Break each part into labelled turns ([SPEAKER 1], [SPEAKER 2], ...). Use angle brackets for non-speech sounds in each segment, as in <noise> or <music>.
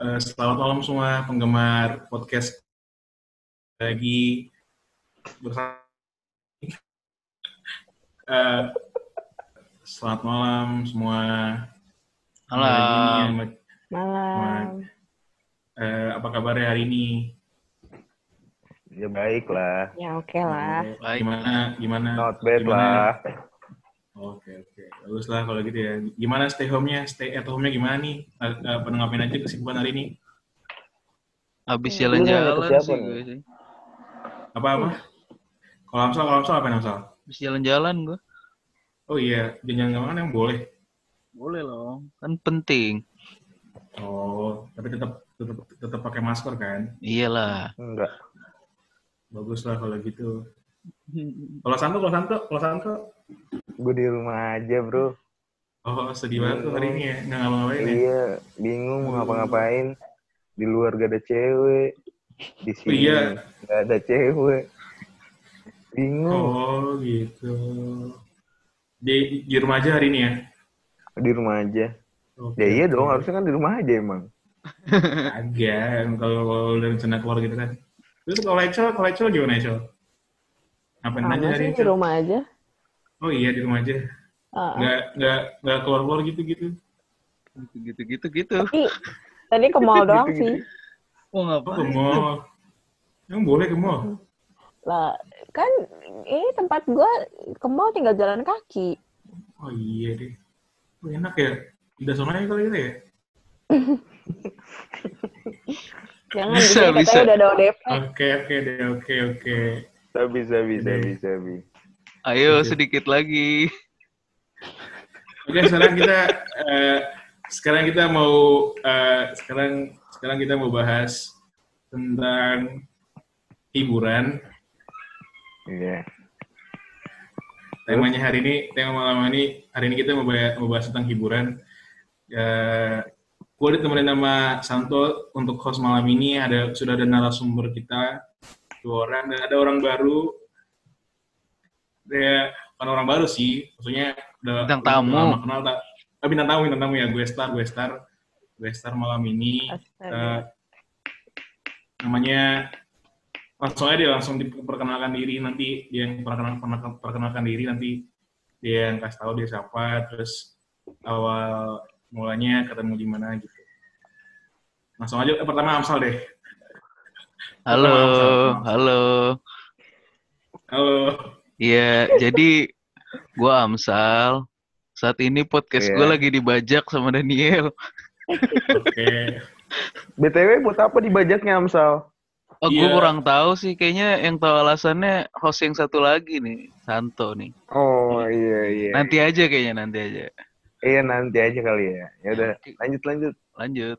[SPEAKER 1] Eh, selamat malam semua penggemar podcast lagi bersama. Eh, selamat malam semua.
[SPEAKER 2] Malam.
[SPEAKER 1] Hari ini yang-
[SPEAKER 3] Malam.
[SPEAKER 1] eh, apa kabarnya hari ini?
[SPEAKER 4] Ya baik lah.
[SPEAKER 3] Ya oke lah.
[SPEAKER 2] Baik.
[SPEAKER 1] Gimana? Gimana?
[SPEAKER 4] Not bad
[SPEAKER 1] Gimana?
[SPEAKER 4] lah.
[SPEAKER 1] Oke oke, bagus lah kalau gitu ya. Gimana stay home-nya? Stay at home-nya gimana nih? Eh, eh, pada ngapain aja kesibukan hari ini?
[SPEAKER 2] Habis
[SPEAKER 4] nanya
[SPEAKER 2] jalan-jalan sih
[SPEAKER 4] nih?
[SPEAKER 2] gue sih.
[SPEAKER 1] Apa apa? Kalau Amsal, kalau Amsal apa Amsal?
[SPEAKER 2] Habis jalan-jalan gue.
[SPEAKER 1] Oh iya, jangan ke mana yang boleh.
[SPEAKER 2] Boleh loh. Kan penting.
[SPEAKER 1] Oh, tapi tetap tetap tetap pakai masker kan?
[SPEAKER 2] Iyalah.
[SPEAKER 4] Enggak.
[SPEAKER 1] Bagus lah kalau gitu. <laughs> Kalau Santo, kalau Santo, kalau Santo,
[SPEAKER 4] Gue di rumah aja bro.
[SPEAKER 1] oh sedih banget tuh hari ini ya, nggak ngapa-ngapain ya?
[SPEAKER 4] Iya. Bingung mau ngapa-ngapain. Di luar gak ada cewek. Di sini
[SPEAKER 1] iya.
[SPEAKER 4] gak ada cewek. Bingung.
[SPEAKER 1] Oh gitu. Di di rumah aja hari ini ya?
[SPEAKER 4] Di rumah aja.
[SPEAKER 1] Oke,
[SPEAKER 4] Ya iya dong. Harusnya kan di rumah aja emang.
[SPEAKER 1] Agak, kalau kalau udah rencana keluar gitu kan. Terus kalau Ecel, kalau Ecel gimana Ecel? Ngapain aja hari
[SPEAKER 3] di rumah aja.
[SPEAKER 1] Oh iya di rumah aja.
[SPEAKER 3] Ah,
[SPEAKER 1] Nggak nggak nggak keluar keluar gitu gitu.
[SPEAKER 2] Gitu gitu gitu.
[SPEAKER 3] Tapi tadi ke mall doang
[SPEAKER 4] Gitu-gitu.
[SPEAKER 3] sih.
[SPEAKER 2] Oh
[SPEAKER 1] Oh ke mall. Emang boleh ke mall?
[SPEAKER 3] Lah kan ini tempat gua ke mall tinggal jalan kaki.
[SPEAKER 1] Oh iya deh. Oh, enak ya. Udah sonanya kali gitu ya. <laughs>
[SPEAKER 3] Jangan
[SPEAKER 2] Bisa, bisa.
[SPEAKER 3] udah ada ODP.
[SPEAKER 1] Oke oke deh oke oke.
[SPEAKER 4] Bisa, bisa, bisa,
[SPEAKER 1] Iya.
[SPEAKER 2] Ayo sedikit lagi.
[SPEAKER 1] Oke sekarang kita eh, sekarang kita mau eh, sekarang sekarang kita mau bahas tentang hiburan.
[SPEAKER 4] Iya.
[SPEAKER 1] Temanya hari ini, tema malam ini, hari ini kita mau bahas, mau bahas tentang hiburan. Ya, gue ditemenin sama Santo untuk host malam ini. Ada sudah ada narasumber kita dua orang dan ada orang baru. Ya, bukan orang baru sih, maksudnya udah
[SPEAKER 2] Bintang
[SPEAKER 1] udah
[SPEAKER 2] tamu.
[SPEAKER 1] lama kenal tak. Ah, bintang tamu, bintang tamu ya, gue star, gue star, gue star malam ini. Eh, namanya langsung aja dia langsung diperkenalkan diri. Nanti dia yang perkenalkan, perkenalkan, perkenalkan diri. Nanti dia yang kasih tahu dia siapa. Terus awal mulanya ketemu di mana gitu. Langsung aja. Eh, pertama Amsal deh.
[SPEAKER 2] Halo, halo.
[SPEAKER 1] halo
[SPEAKER 2] Iya, jadi gua Amsal. Saat ini podcast gue
[SPEAKER 4] Iya.
[SPEAKER 2] lagi dibajak sama Daniel.
[SPEAKER 1] oke
[SPEAKER 4] BTW buat apa dibajaknya Amsal?
[SPEAKER 2] Oh, gue
[SPEAKER 1] Iya.
[SPEAKER 2] kurang tahu sih. Kayaknya yang tahu alasannya host yang satu lagi nih, Santo nih.
[SPEAKER 4] Oh iya iya.
[SPEAKER 2] Nanti aja kayaknya, nanti aja.
[SPEAKER 4] Iya nanti aja kali ya. Ya udah lanjut lanjut.
[SPEAKER 2] Lanjut.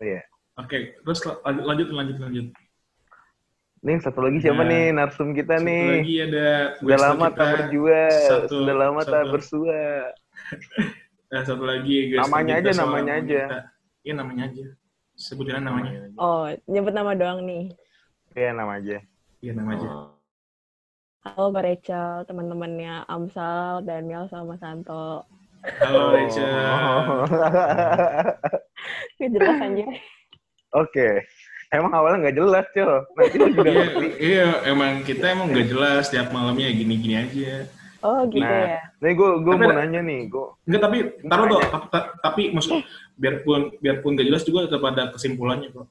[SPEAKER 4] Iya.
[SPEAKER 1] oke terus lanjut lanjut lanjut lanjut
[SPEAKER 4] Nih satu lagi siapa
[SPEAKER 1] Nah,
[SPEAKER 4] nih narsum kita
[SPEAKER 1] satu
[SPEAKER 4] nih?
[SPEAKER 1] lagi ada
[SPEAKER 4] Sudah lama
[SPEAKER 1] kita,
[SPEAKER 4] tak berjua,
[SPEAKER 1] satu-
[SPEAKER 4] sudah lama tak
[SPEAKER 1] satu-
[SPEAKER 4] bersua.
[SPEAKER 1] eh, <laughs> satu lagi guest
[SPEAKER 4] Namanya aja, namanya aja.
[SPEAKER 1] iya namanya aja sebutin namanya
[SPEAKER 3] Oh, nyebut nama doang nih.
[SPEAKER 4] Iya nama aja.
[SPEAKER 1] iya nama aja
[SPEAKER 3] Oh. Halo Mbak Rachel, teman-temannya Amsal, Daniel, sama Santo.
[SPEAKER 1] halo Rachel
[SPEAKER 4] Oh. <laughs>
[SPEAKER 3] Gak jelas anjir.
[SPEAKER 4] Oke. Emang awalnya nggak jelas, Cil. Nanti lu juga
[SPEAKER 1] iya, iya, emang kita emang nggak jelas tiap malamnya gini-gini aja.
[SPEAKER 3] Oh gitu
[SPEAKER 4] Nah.
[SPEAKER 3] ya.
[SPEAKER 4] Nih gue gue
[SPEAKER 1] Tapi
[SPEAKER 4] mau nanya nih, gue
[SPEAKER 1] Enggak, tapi taruh tuh, tapi, ta- tapi maksud biarpun biarpun nggak jelas juga tetap ada kesimpulannya kok.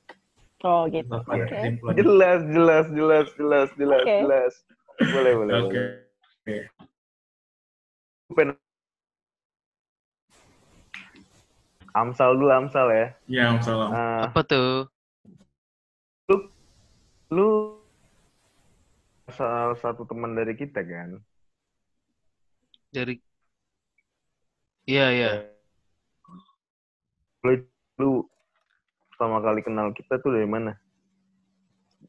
[SPEAKER 3] Oh gitu.
[SPEAKER 1] Tetap ada
[SPEAKER 3] Oke.
[SPEAKER 1] kesimpulannya.
[SPEAKER 4] jelas jelas jelas jelas jelas
[SPEAKER 3] Oke.
[SPEAKER 4] jelas. Boleh boleh.
[SPEAKER 1] Oke. Oke.
[SPEAKER 4] Gua pengen- Amsal dulu Amsal ya.
[SPEAKER 1] Ya, salam.
[SPEAKER 4] Eh,
[SPEAKER 2] Apa tuh?
[SPEAKER 4] Lu salah satu teman dari kita kan?
[SPEAKER 2] Dari Iya, iya.
[SPEAKER 4] Lu, lu pertama kali kenal kita tuh dari mana?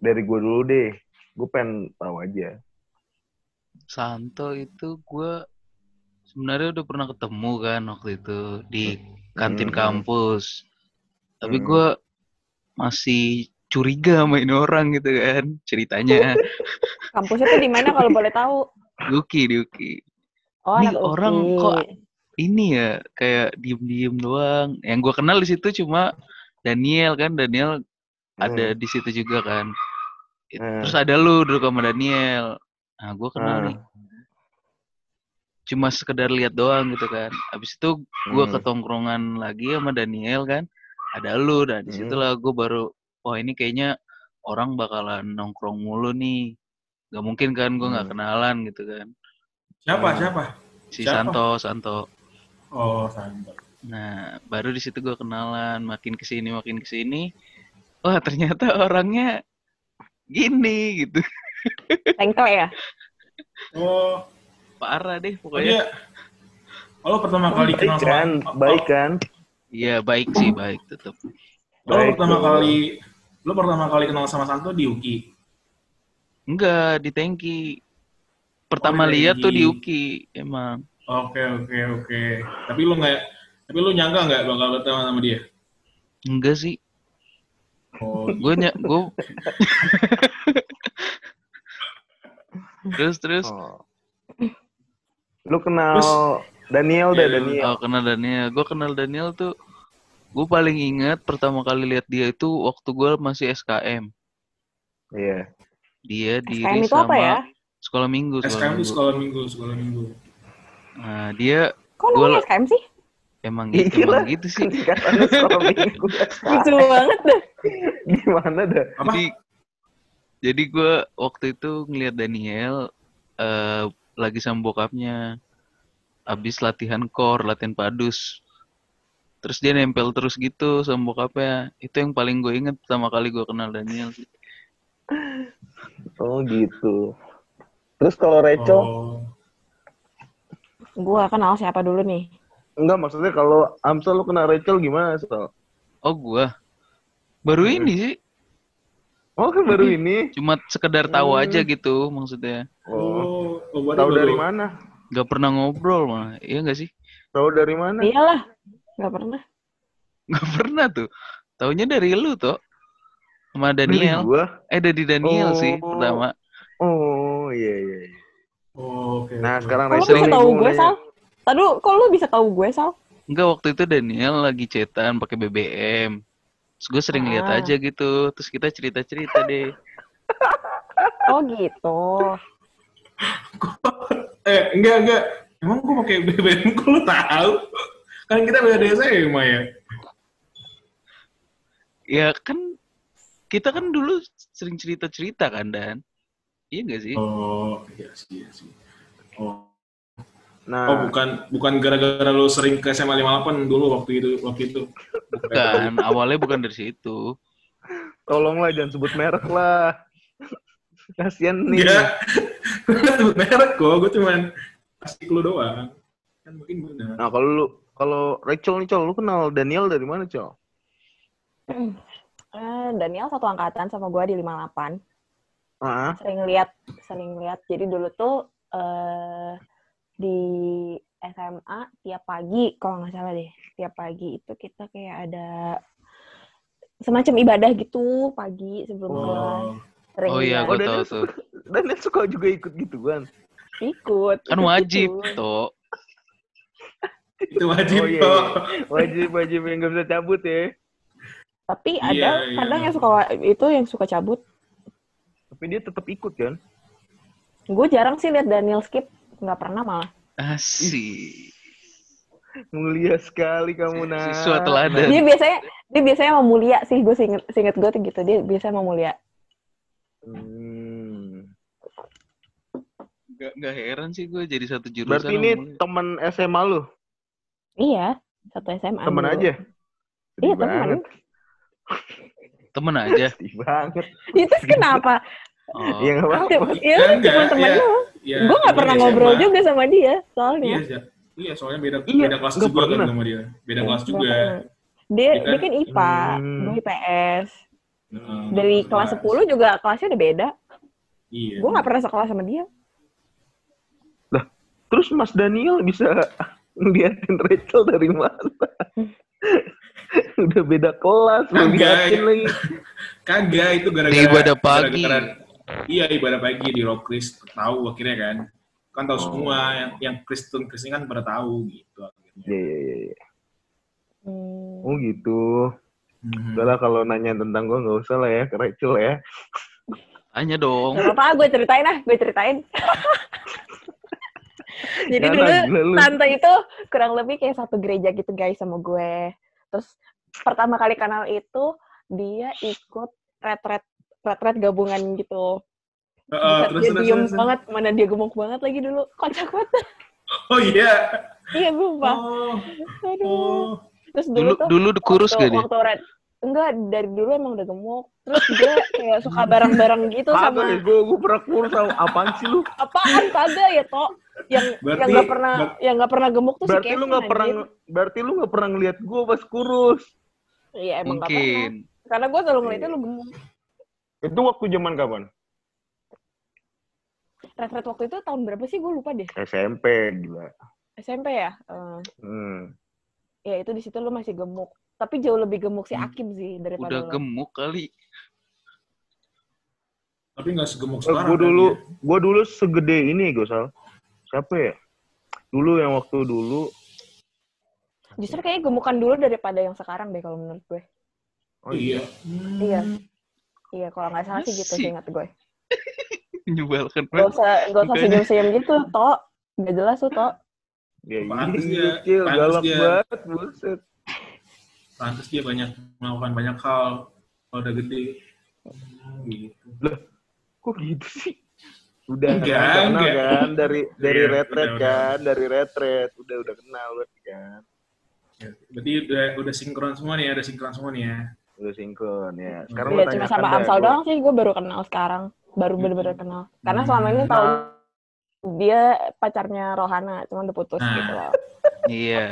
[SPEAKER 4] Dari gue dulu deh. Gue pengen tahu aja.
[SPEAKER 2] Santo itu gue sebenarnya udah pernah ketemu kan waktu itu di kantin
[SPEAKER 4] Hmm.
[SPEAKER 2] kampus. Tapi
[SPEAKER 4] Hmm.
[SPEAKER 2] gue masih curiga sama ini orang gitu kan ceritanya. <laughs>
[SPEAKER 3] Kampusnya tuh di mana kalau <laughs> boleh tahu?
[SPEAKER 2] Duki, Duki.
[SPEAKER 3] Oh,
[SPEAKER 2] Ini
[SPEAKER 3] anak
[SPEAKER 2] orang
[SPEAKER 3] UPI.
[SPEAKER 2] kok ini ya kayak diem-diem doang. Yang gue kenal di situ cuma Daniel kan Daniel ada
[SPEAKER 4] Hmm.
[SPEAKER 2] di situ juga kan.
[SPEAKER 4] Hmm.
[SPEAKER 2] Terus ada lu duduk sama Daniel. Nah, gue kenal
[SPEAKER 4] Hmm.
[SPEAKER 2] nih. Cuma sekedar lihat doang gitu kan. Habis itu gue
[SPEAKER 4] Hmm.
[SPEAKER 2] ketongkrongan lagi sama Daniel kan. Ada lu dan
[SPEAKER 4] Hmm.
[SPEAKER 2] di situlah gue baru wah ini kayaknya orang bakalan nongkrong mulu nih. Gak mungkin kan gue nggak
[SPEAKER 4] Hmm.
[SPEAKER 2] kenalan gitu kan.
[SPEAKER 1] Siapa?
[SPEAKER 4] Hmm.
[SPEAKER 1] Siapa?
[SPEAKER 2] Si
[SPEAKER 1] Siapa?
[SPEAKER 2] Santo, Santo.
[SPEAKER 1] Oh, santai.
[SPEAKER 2] Nah, baru di situ gue kenalan, makin ke sini makin ke sini. Wah, ternyata orangnya gini gitu.
[SPEAKER 3] Tengkel ya?
[SPEAKER 1] Oh,
[SPEAKER 2] Parah deh
[SPEAKER 1] oh
[SPEAKER 2] pokoknya.
[SPEAKER 1] dia. Oh, lo pertama kali
[SPEAKER 4] Baik
[SPEAKER 1] kenal sama
[SPEAKER 4] kan,
[SPEAKER 1] oh,
[SPEAKER 4] baik kan.
[SPEAKER 2] Iya, baik sih, baik tetap.
[SPEAKER 1] Lo pertama kali lo pertama kali kenal sama Santo di UKI.
[SPEAKER 2] Enggak, di Tengki. Pertama
[SPEAKER 1] Oh, di
[SPEAKER 2] lihat tuh di. Uki, emang.
[SPEAKER 1] Oke, oke, oke. Tapi lu nggak tapi lu nyangka nggak bakal ketemu sama dia?
[SPEAKER 2] Enggak sih.
[SPEAKER 1] Oh,
[SPEAKER 2] Gue ny gue Terus terus
[SPEAKER 4] Oh. Lu kenal
[SPEAKER 1] Terus-
[SPEAKER 4] Daniel deh,
[SPEAKER 1] Iya,
[SPEAKER 4] Daniel.
[SPEAKER 2] oh, kenal Daniel. Gue kenal Daniel tuh gue paling inget pertama kali lihat dia itu waktu gue masih SKM.
[SPEAKER 4] Iya.
[SPEAKER 2] Dia diri
[SPEAKER 3] SKM itu
[SPEAKER 2] sama
[SPEAKER 3] apa ya?
[SPEAKER 2] sekolah minggu, sekolah
[SPEAKER 1] SKM itu
[SPEAKER 2] minggu.
[SPEAKER 1] sekolah minggu, sekolah minggu.
[SPEAKER 2] Nah, dia
[SPEAKER 3] Kok
[SPEAKER 2] Gua
[SPEAKER 3] namanya SKM sih?
[SPEAKER 2] emang gitu,
[SPEAKER 4] lah.
[SPEAKER 2] emang gitu sih.
[SPEAKER 4] Singkatannya sekolah <laughs> minggu.
[SPEAKER 3] Lucu banget dah.
[SPEAKER 4] Gimana dah?
[SPEAKER 1] Apa?
[SPEAKER 2] Jadi jadi gue waktu itu ngeliat Daniel eh lagi sama bokapnya habis latihan core, latihan padus. Terus dia nempel terus gitu sama bokapnya. Itu yang paling gue inget pertama kali gue kenal Daniel. sih.
[SPEAKER 4] Oh gitu. Terus kalau Rachel,
[SPEAKER 1] Oh.
[SPEAKER 3] Gua kenal siapa dulu nih?
[SPEAKER 4] enggak maksudnya kalau Amsal lu kenal Rachel gimana, Sal?
[SPEAKER 2] Oh gue baru
[SPEAKER 4] Hmm.
[SPEAKER 2] ini sih,
[SPEAKER 4] Oh kan baru ini.
[SPEAKER 2] cuma sekedar tahu
[SPEAKER 4] Hmm.
[SPEAKER 2] aja gitu maksudnya.
[SPEAKER 4] Oh,
[SPEAKER 1] Oh,
[SPEAKER 4] tahu dari mana?
[SPEAKER 2] Gak pernah ngobrol malah, iya gak sih?
[SPEAKER 4] Tahu dari mana?
[SPEAKER 3] Iyalah. Gak pernah.
[SPEAKER 2] Gak pernah tuh. Taunya dari lu toh, sama
[SPEAKER 4] Dari
[SPEAKER 2] Daniel.
[SPEAKER 4] gua.
[SPEAKER 2] Eh dari Daniel sih
[SPEAKER 4] Oh.
[SPEAKER 2] pertama.
[SPEAKER 4] Oh iya iya. iya.
[SPEAKER 1] Oh, oke.
[SPEAKER 4] Nah sekarang
[SPEAKER 3] Kok lu bisa
[SPEAKER 4] nih,
[SPEAKER 3] tahu gue. Sal? Tadi kok lu bisa tahu gue, Sal?
[SPEAKER 2] Enggak waktu itu Daniel lagi chatan pakai BBM. Terus gue sering lihat
[SPEAKER 3] Ah.
[SPEAKER 2] aja gitu. Terus kita cerita-cerita deh. <laughs>
[SPEAKER 3] Oh gitu.
[SPEAKER 1] Eh, enggak, enggak. Emang gua pakai BBM kok lu tahu? Kan kita beda SMA ya.
[SPEAKER 2] Ya kan kita kan dulu sering cerita-cerita kan Dan. Iya gak sih?
[SPEAKER 1] Oh, iya sih, iya sih. Oh,
[SPEAKER 4] Nah,
[SPEAKER 1] oh bukan bukan gara-gara lu sering ke SMA 58 dulu waktu itu waktu itu.
[SPEAKER 2] Bukan, awalnya bukan dari situ.
[SPEAKER 4] tolonglah jangan sebut merek lah. Kasian nih. <laughs>
[SPEAKER 1] Nggak sebut merek kok, gue cuman kasih clue doang. Kan mungkin benar.
[SPEAKER 4] Nah kalau lu kalau Rachel nih Col, lu kenal Daniel dari mana Col?
[SPEAKER 3] Eh, Daniel satu angkatan sama gue di 58.
[SPEAKER 4] Ah,
[SPEAKER 3] Sering lihat, sering lihat. Jadi dulu tuh eh di SMA tiap pagi, kalau nggak salah deh, tiap pagi itu kita kayak ada semacam ibadah gitu pagi sebelum kelas.
[SPEAKER 1] Oh,
[SPEAKER 3] Sering
[SPEAKER 2] Oh iya, gue
[SPEAKER 4] Oh,
[SPEAKER 2] tahu
[SPEAKER 4] Daniel
[SPEAKER 2] tuh.
[SPEAKER 4] Daniel suka juga ikut gitu kan?
[SPEAKER 3] ikut.
[SPEAKER 2] Kan
[SPEAKER 3] ikut
[SPEAKER 2] wajib,
[SPEAKER 3] gitu.
[SPEAKER 2] toh.
[SPEAKER 1] Itu wajib
[SPEAKER 4] Oh, iya,
[SPEAKER 1] kok.
[SPEAKER 4] Wajib wajib yang nggak bisa cabut ya.
[SPEAKER 3] Tapi
[SPEAKER 1] Iya,
[SPEAKER 3] ada
[SPEAKER 1] iya.
[SPEAKER 3] kadang yang suka itu yang suka cabut.
[SPEAKER 4] Tapi dia tetap ikut kan?
[SPEAKER 3] Gue jarang sih lihat Daniel skip, nggak pernah malah.
[SPEAKER 2] Asik.
[SPEAKER 4] Mulia sekali kamu nah.
[SPEAKER 2] Siswa teladan.
[SPEAKER 3] Dia biasanya dia biasanya mau mulia sih, gue singet singet gue tuh gitu. Dia biasanya mau mulia.
[SPEAKER 4] Hmm.
[SPEAKER 2] Gak, gak heran sih gue jadi satu jurusan.
[SPEAKER 4] Berarti ini teman SMA lu,
[SPEAKER 3] Iya, satu SMA.
[SPEAKER 4] teman
[SPEAKER 3] dulu.
[SPEAKER 4] aja. Sedih
[SPEAKER 3] Iya,
[SPEAKER 4] banget.
[SPEAKER 3] teman.
[SPEAKER 2] Temen <laughs> aja.
[SPEAKER 4] Sedih banget.
[SPEAKER 3] Itu kenapa?
[SPEAKER 2] Oh.
[SPEAKER 4] Iya nggak apa-apa.
[SPEAKER 3] Iya,
[SPEAKER 1] Enggak,
[SPEAKER 3] cuma temen
[SPEAKER 1] iya.
[SPEAKER 3] lu.
[SPEAKER 1] Iya,
[SPEAKER 3] Gue nggak
[SPEAKER 1] temen
[SPEAKER 3] pernah
[SPEAKER 1] SMA.
[SPEAKER 3] ngobrol juga sama dia,
[SPEAKER 1] Iya,
[SPEAKER 3] soalnya.
[SPEAKER 1] iya. Iya, soalnya beda
[SPEAKER 4] Iya,
[SPEAKER 1] beda kelas juga kan sama dia. Beda kelas juga.
[SPEAKER 3] Dia,
[SPEAKER 1] Iya kan?
[SPEAKER 3] dia kan IPA,
[SPEAKER 4] Hmm.
[SPEAKER 3] gue IPS.
[SPEAKER 1] Heeh,
[SPEAKER 3] Dari kelas 10 juga kelasnya udah beda.
[SPEAKER 1] Iya.
[SPEAKER 3] Gue nggak pernah sekelas sama dia.
[SPEAKER 4] Terus Mas Daniel bisa ngeliatin Rachel dari mana? <laughs> Udah beda kelas, lu
[SPEAKER 1] Kagak,
[SPEAKER 4] liatin
[SPEAKER 1] ya.
[SPEAKER 4] lagi.
[SPEAKER 1] Kagak itu gara-gara
[SPEAKER 2] ibadah pagi.
[SPEAKER 1] gara-gara- iya ibadah pagi di Rock Chris tahu akhirnya kan. Kan tahu
[SPEAKER 4] Oh.
[SPEAKER 1] semua yang yang Kristen Kristen kan pada tahu gitu akhirnya.
[SPEAKER 4] Iya, iya, iya. iya.
[SPEAKER 3] Hmm.
[SPEAKER 4] Oh gitu.
[SPEAKER 1] Hmm.
[SPEAKER 4] Udah lah kalau nanya tentang gue nggak usah lah ya, kerecil ya.
[SPEAKER 2] Tanya dong.
[SPEAKER 3] Gak apa-apa, gue ceritain ah, gue ceritain. <laughs> Jadi
[SPEAKER 4] Jangan,
[SPEAKER 3] dulu
[SPEAKER 4] gila lu.
[SPEAKER 3] tante itu kurang lebih kayak satu gereja gitu guys sama gue. Terus pertama kali kenal itu dia ikut retret retret gabungan gitu.
[SPEAKER 1] Heeh,
[SPEAKER 3] Buset,
[SPEAKER 1] terus
[SPEAKER 3] dia
[SPEAKER 1] terus
[SPEAKER 3] diem
[SPEAKER 1] terus.
[SPEAKER 3] banget, mana dia gemuk banget lagi dulu. Kocak banget.
[SPEAKER 1] Oh iya.
[SPEAKER 3] iya, sumpah.
[SPEAKER 1] Oh.
[SPEAKER 3] Aduh.
[SPEAKER 1] Oh.
[SPEAKER 3] Terus dulu,
[SPEAKER 2] Dulu
[SPEAKER 3] tuh
[SPEAKER 2] dulu kurus
[SPEAKER 3] waktu,
[SPEAKER 2] gak dia?
[SPEAKER 3] waktu red, enggak dari dulu emang udah gemuk. Terus dia kayak suka bareng-bareng gitu sama
[SPEAKER 4] gue gue pernah kurus tau. Apaan sih lu?
[SPEAKER 3] apaan kagak ya toh yang
[SPEAKER 1] Berarti-
[SPEAKER 3] yang nggak pernah
[SPEAKER 1] ber-
[SPEAKER 3] yang nggak pernah gemuk tuh
[SPEAKER 4] Berarti
[SPEAKER 3] si
[SPEAKER 4] lu
[SPEAKER 3] Kevin
[SPEAKER 4] nggak pernah,
[SPEAKER 3] anjir.
[SPEAKER 4] berarti lu nggak pernah ngeliat gue pas kurus.
[SPEAKER 3] iya emang nggak pernah
[SPEAKER 2] Mungkin.
[SPEAKER 3] karena gue selalu ngeliatnya lu gemuk
[SPEAKER 4] Itu waktu zaman kapan?
[SPEAKER 3] retret waktu itu tahun berapa sih gue lupa deh
[SPEAKER 4] SMP gila.
[SPEAKER 3] SMP ya Eh,
[SPEAKER 4] Hmm.
[SPEAKER 3] ya itu di situ lu masih gemuk tapi jauh lebih gemuk si Akim sih daripada
[SPEAKER 2] Udah
[SPEAKER 3] lu.
[SPEAKER 2] gemuk kali.
[SPEAKER 1] Tapi nggak segemuk sekarang.
[SPEAKER 4] gue
[SPEAKER 1] kan
[SPEAKER 4] dulu,
[SPEAKER 1] dia.
[SPEAKER 4] gue dulu segede ini gue sal. Siapa ya? Dulu yang waktu dulu.
[SPEAKER 3] justru kayaknya gemukan dulu daripada yang sekarang deh kalau menurut gue
[SPEAKER 1] Oh iya.
[SPEAKER 3] Iya. iya kalau nggak salah sih gitu sih ingat gue <laughs>
[SPEAKER 2] Menyebalkan
[SPEAKER 3] gak
[SPEAKER 2] banget.
[SPEAKER 3] usah gak usah senyum-senyum gitu toh nggak jelas tuh toh
[SPEAKER 4] Ya
[SPEAKER 1] Pantes
[SPEAKER 4] iya,
[SPEAKER 1] dia,
[SPEAKER 4] galak
[SPEAKER 1] dia.
[SPEAKER 4] banget, buset.
[SPEAKER 1] Pantes dia banyak melakukan banyak hal kalau udah gede. Gitu.
[SPEAKER 4] Kok gitu sih? Udah
[SPEAKER 1] Enggak,
[SPEAKER 4] kan, kenal
[SPEAKER 1] enggak.
[SPEAKER 4] kan dari dari
[SPEAKER 1] Iya,
[SPEAKER 4] retret
[SPEAKER 1] udah, udah.
[SPEAKER 4] kan, dari retret udah udah kenal berarti kan.
[SPEAKER 1] Ya, Berarti udah udah sinkron semua nih ya, udah sinkron semua nih ya.
[SPEAKER 4] Udah sinkron ya. Sekarang
[SPEAKER 3] Iya
[SPEAKER 4] lo
[SPEAKER 3] cuma
[SPEAKER 4] tanyakan
[SPEAKER 3] sama Amsal
[SPEAKER 4] gua-
[SPEAKER 3] doang sih gue baru kenal sekarang baru bener-bener kenal karena selama ini
[SPEAKER 1] Hmm.
[SPEAKER 3] tahu dia pacarnya Rohana cuma udah putus
[SPEAKER 1] Nah.
[SPEAKER 3] gitu loh
[SPEAKER 2] Iya.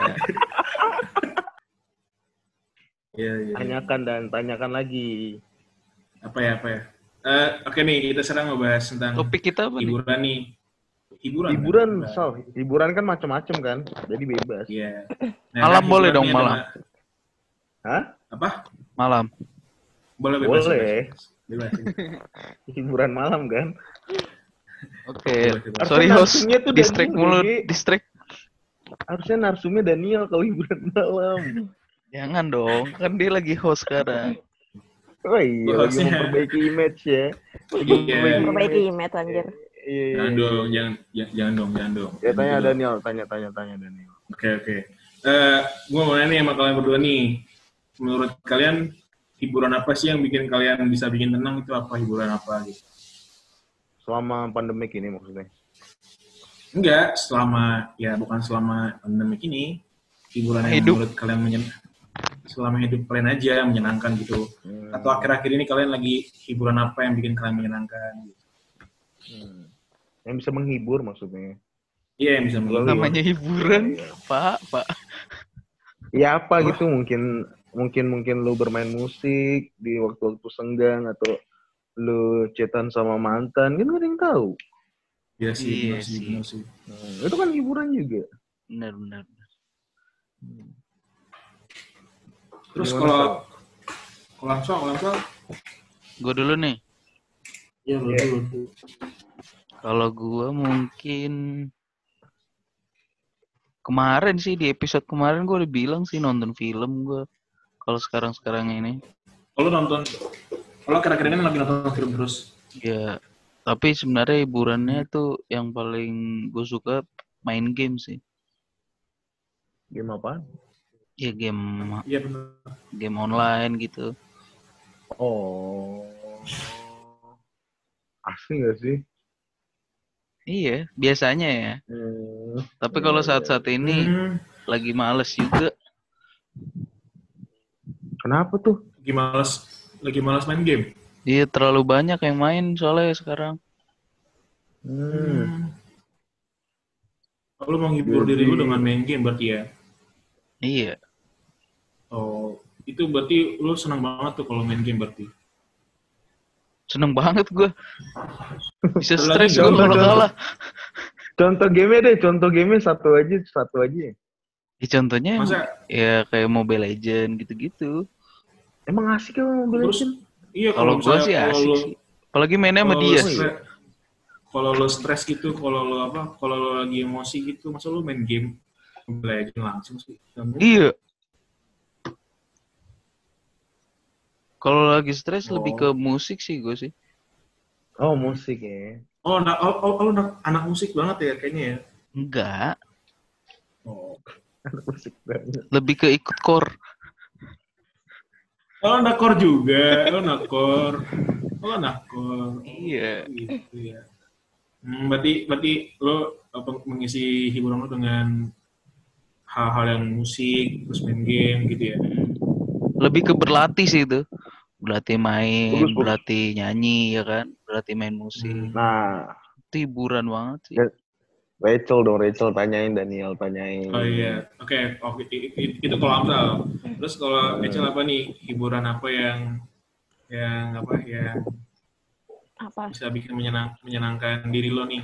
[SPEAKER 1] Iya, iya.
[SPEAKER 4] Tanyakan dan tanyakan lagi.
[SPEAKER 1] Apa ya, apa ya? Eh, oke nih, kita sekarang ngebahas tentang
[SPEAKER 2] Topik kita apa nih?
[SPEAKER 1] hiburan nih. Hiburan. kan?
[SPEAKER 4] Hiburan,
[SPEAKER 1] Hiburan.
[SPEAKER 4] Sal. Hiburan kan macam-macam kan, jadi bebas.
[SPEAKER 1] Iya. <laughs>
[SPEAKER 2] Malam
[SPEAKER 1] kan
[SPEAKER 2] boleh dong,
[SPEAKER 1] nih ada
[SPEAKER 2] malam.
[SPEAKER 1] ma-
[SPEAKER 4] Hah?
[SPEAKER 1] Apa?
[SPEAKER 2] Malam.
[SPEAKER 1] Boleh bebas.
[SPEAKER 4] Boleh.
[SPEAKER 1] Bebas. bebas. <laughs>
[SPEAKER 4] Hiburan malam kan.
[SPEAKER 2] Oke.
[SPEAKER 1] Boleh.
[SPEAKER 2] Sorry
[SPEAKER 4] Harusnya
[SPEAKER 2] host.
[SPEAKER 4] tuh Daniel,
[SPEAKER 2] mulu.
[SPEAKER 4] Gi.
[SPEAKER 2] Distract.
[SPEAKER 4] Harusnya narsumnya Daniel kalau hiburan <laughs> malam.
[SPEAKER 2] Jangan dong. Kan dia lagi host sekarang.
[SPEAKER 4] Oh iya, lagi memperbaiki image ya. Lagi
[SPEAKER 1] Iya.
[SPEAKER 4] memperbaiki
[SPEAKER 3] perbaiki
[SPEAKER 4] image.
[SPEAKER 3] anjir
[SPEAKER 4] Iya, iya,
[SPEAKER 1] Jangan
[SPEAKER 4] iya.
[SPEAKER 1] dong, jangan, jangan, jangan dong, jangan dong.
[SPEAKER 4] Ya tanya
[SPEAKER 1] Gitu.
[SPEAKER 4] Daniel, tanya tanya tanya Daniel.
[SPEAKER 1] Oke, oke. Eh, gue mau nanya nih sama kalian berdua nih. Menurut kalian, hiburan apa sih yang bikin kalian bisa bikin tenang itu apa? Hiburan apa gitu?
[SPEAKER 4] Selama pandemik ini maksudnya.
[SPEAKER 1] Enggak, selama, ya bukan selama pandemi ini. Hiburan yang
[SPEAKER 2] Hidup.
[SPEAKER 1] menurut kalian menyen selama hidup kalian aja menyenangkan gitu.
[SPEAKER 4] Hmm.
[SPEAKER 1] Atau akhir-akhir ini kalian lagi hiburan apa yang bikin kalian menyenangkan? Gitu.
[SPEAKER 4] Hmm. Yang bisa menghibur maksudnya.
[SPEAKER 1] Iya, yang bisa menghibur.
[SPEAKER 2] Namanya hiburan.
[SPEAKER 4] Iya.
[SPEAKER 2] Pak, Pak.
[SPEAKER 4] Ya apa gitu mungkin mungkin mungkin lu bermain musik di waktu-waktu senggang atau lu chatan sama mantan kan gak ada yang tahu.
[SPEAKER 1] Iya sih,
[SPEAKER 2] Iya
[SPEAKER 1] benar sih,
[SPEAKER 2] sih.
[SPEAKER 1] benar sih.
[SPEAKER 4] Hmm, itu kan hiburan juga.
[SPEAKER 2] Benar, benar.
[SPEAKER 1] Terus kalau kalau langsung, kalau langsung,
[SPEAKER 2] Gue dulu nih.
[SPEAKER 1] ya
[SPEAKER 4] Iya.
[SPEAKER 1] dulu.
[SPEAKER 2] Kalau gua mungkin kemarin sih di episode kemarin gue udah bilang sih nonton film gua. Kalau sekarang-sekarang ini
[SPEAKER 1] Kalau nonton, kalau kira-kira ini lagi nonton film terus.
[SPEAKER 2] ya tapi sebenarnya hiburannya tuh yang paling gue suka main game sih.
[SPEAKER 4] Game apa?
[SPEAKER 2] Ya game
[SPEAKER 1] Iya benar.
[SPEAKER 2] game online gitu.
[SPEAKER 4] Oh. Asli gak sih?
[SPEAKER 2] Iya, biasanya ya.
[SPEAKER 4] Hmm.
[SPEAKER 2] Tapi kalau saat-saat ini
[SPEAKER 1] Hmm,
[SPEAKER 2] lagi males juga.
[SPEAKER 4] Kenapa tuh?
[SPEAKER 1] lagi malas, lagi malas main game.
[SPEAKER 2] Iya terlalu banyak yang main soalnya sekarang.
[SPEAKER 4] Hmm.
[SPEAKER 1] Lu mau ngibur diri lu dengan main game berarti ya?
[SPEAKER 2] Iya.
[SPEAKER 1] Oh, itu berarti lu senang banget tuh kalau main game berarti.
[SPEAKER 2] Seneng banget gue. Bisa stres gue kalau kalah.
[SPEAKER 4] Contoh game deh, contoh game satu aja, satu aja.
[SPEAKER 2] Ya, contohnya
[SPEAKER 1] Masa
[SPEAKER 2] ya kayak Mobile Legend gitu-gitu.
[SPEAKER 4] Emang asik ya Mobile
[SPEAKER 1] terus
[SPEAKER 4] Legends?
[SPEAKER 1] iya
[SPEAKER 2] Kalau gue sih asik
[SPEAKER 1] lu-
[SPEAKER 2] sih. Apalagi mainnya sama
[SPEAKER 1] kalau
[SPEAKER 2] dia sih.
[SPEAKER 1] Kalau lo stres gitu, kalau lo apa, kalau lo lagi emosi gitu, masa lu main game Mobile Legends langsung sih?
[SPEAKER 2] Iya. Kalau lagi stres lebih
[SPEAKER 1] Oh.
[SPEAKER 2] ke musik sih gue sih.
[SPEAKER 4] Oh musik ya.
[SPEAKER 1] Oh, anak, oh, oh, oh, anak, anak musik banget ya kayaknya ya.
[SPEAKER 2] Enggak,
[SPEAKER 1] Oh.
[SPEAKER 4] Anak musik banget.
[SPEAKER 2] lebih ke ikut core.
[SPEAKER 1] Oh, anak kor juga. Oh, anak kor. Oh, anak kor.
[SPEAKER 2] Iya.
[SPEAKER 1] Oh, gitu ya. Hmm, berarti berarti lo apa, mengisi hiburan lo dengan hal-hal yang musik, terus main game gitu ya.
[SPEAKER 2] Lebih ke berlatih sih itu. Berlatih main,
[SPEAKER 4] Bagus, bagus.
[SPEAKER 2] berlatih nyanyi ya kan, berlatih main musik.
[SPEAKER 1] Hmm.
[SPEAKER 4] Nah,
[SPEAKER 2] Itu hiburan banget sih.
[SPEAKER 4] Ya. Rachel dong, Rachel tanyain, Daniel tanyain.
[SPEAKER 1] Oh iya, oke, oke i- i- itu kalau Amsal. Terus kalau Ecel apa nih hiburan apa yang yang apa yang
[SPEAKER 3] Apa?
[SPEAKER 1] bisa bikin menyenang, menyenangkan diri lo nih?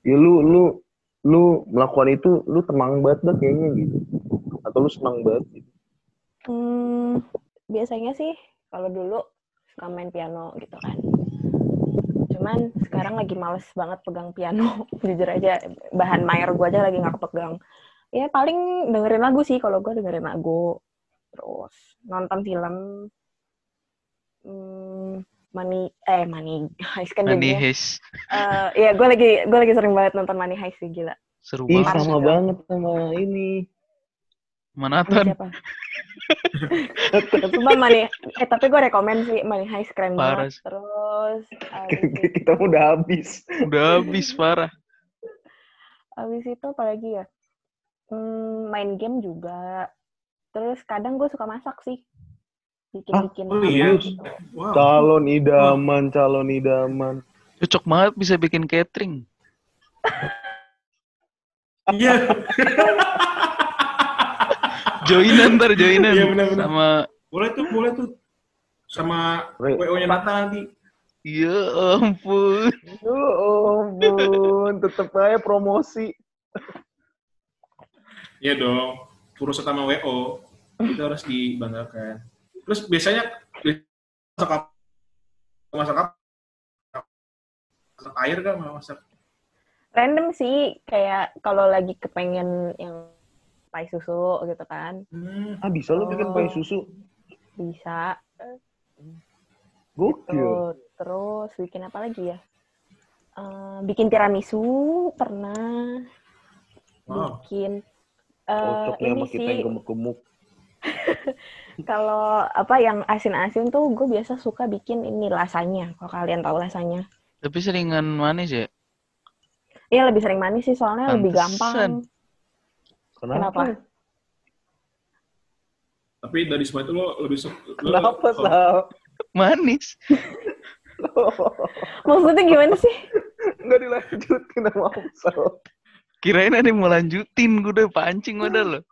[SPEAKER 4] Ya lu, lu, lu melakukan itu, lu tenang banget dah kayaknya gitu. Atau lu senang banget gitu.
[SPEAKER 3] Hmm, biasanya sih kalau dulu suka main piano gitu kan. Cuman sekarang lagi males banget pegang piano. <laughs> Jujur aja, bahan mayor gue aja lagi nggak kepegang. Ya paling dengerin lagu sih kalau gue dengerin lagu. Terus nonton film. Hmm, Money, eh Money Heist kan
[SPEAKER 2] Money. Heist.
[SPEAKER 3] Eh, Iya, gue lagi gue lagi sering banget nonton Money Heist sih gila.
[SPEAKER 2] Seru
[SPEAKER 4] Ih,
[SPEAKER 2] banget.
[SPEAKER 4] sama
[SPEAKER 3] sih,
[SPEAKER 4] banget sama ini.
[SPEAKER 2] Manatan.
[SPEAKER 3] siapa? <laughs> Sumpah Money, eh tapi gue rekomen sih Money Heist keren
[SPEAKER 2] Parah
[SPEAKER 3] banget. Terus abis,
[SPEAKER 4] Kita udah habis.
[SPEAKER 2] Udah habis parah.
[SPEAKER 3] abis itu apa lagi ya? Hmm, main game juga. Terus kadang gue suka masak sih. Bikin-bikin
[SPEAKER 1] Oh,
[SPEAKER 3] masakan
[SPEAKER 1] iya?
[SPEAKER 3] gitu.
[SPEAKER 1] Wow.
[SPEAKER 4] Calon idaman, calon idaman.
[SPEAKER 2] Cocok banget bisa bikin catering.
[SPEAKER 1] Iya, <laughs>
[SPEAKER 2] Joinan ntar, joinan.
[SPEAKER 1] Iya, benar-benar.
[SPEAKER 2] Sama,
[SPEAKER 1] boleh tuh, boleh tuh. Sama
[SPEAKER 4] Re-
[SPEAKER 1] WO-nya Nata nanti.
[SPEAKER 2] ya ampun.
[SPEAKER 4] Ya ampun, tetep aja promosi.
[SPEAKER 1] Iya dong, Purus sama WO itu harus dibanggakan. Terus biasanya masak apa? Masak apa? Masak air kan? Masak
[SPEAKER 3] Random sih, kayak kalau lagi kepengen yang pai susu gitu kan,
[SPEAKER 1] hmm,
[SPEAKER 4] Ah, bisa lu bikin pai susu?
[SPEAKER 3] bisa.
[SPEAKER 4] Gokil.
[SPEAKER 3] Tuh, terus bikin apa lagi ya? Eh, bikin tiramisu pernah.
[SPEAKER 1] wow.
[SPEAKER 3] Bikin eh,
[SPEAKER 4] Cocoknya
[SPEAKER 3] ini
[SPEAKER 4] sama kita
[SPEAKER 3] sih
[SPEAKER 4] yang gemuk-gemuk. <laughs>
[SPEAKER 3] kalau apa yang asin-asin tuh gue biasa suka bikin ini lasanya. Kalau kalian tahu lasanya.
[SPEAKER 2] Tapi seringan manis ya.
[SPEAKER 3] Iya lebih sering manis sih soalnya lebih
[SPEAKER 2] Pantesan.
[SPEAKER 3] gampang.
[SPEAKER 4] Kenapa?
[SPEAKER 3] Kenapa?
[SPEAKER 1] Tapi dari semua itu lo lebih suka. lo-
[SPEAKER 4] Kenapa,
[SPEAKER 1] kalau-
[SPEAKER 4] Sal?
[SPEAKER 2] Manis. <laughs>
[SPEAKER 3] Maksudnya gimana sih?
[SPEAKER 4] Nggak dilanjutin sama Sal.
[SPEAKER 2] Kirain ada yang mau lanjutin, gue udah pancing udah loh.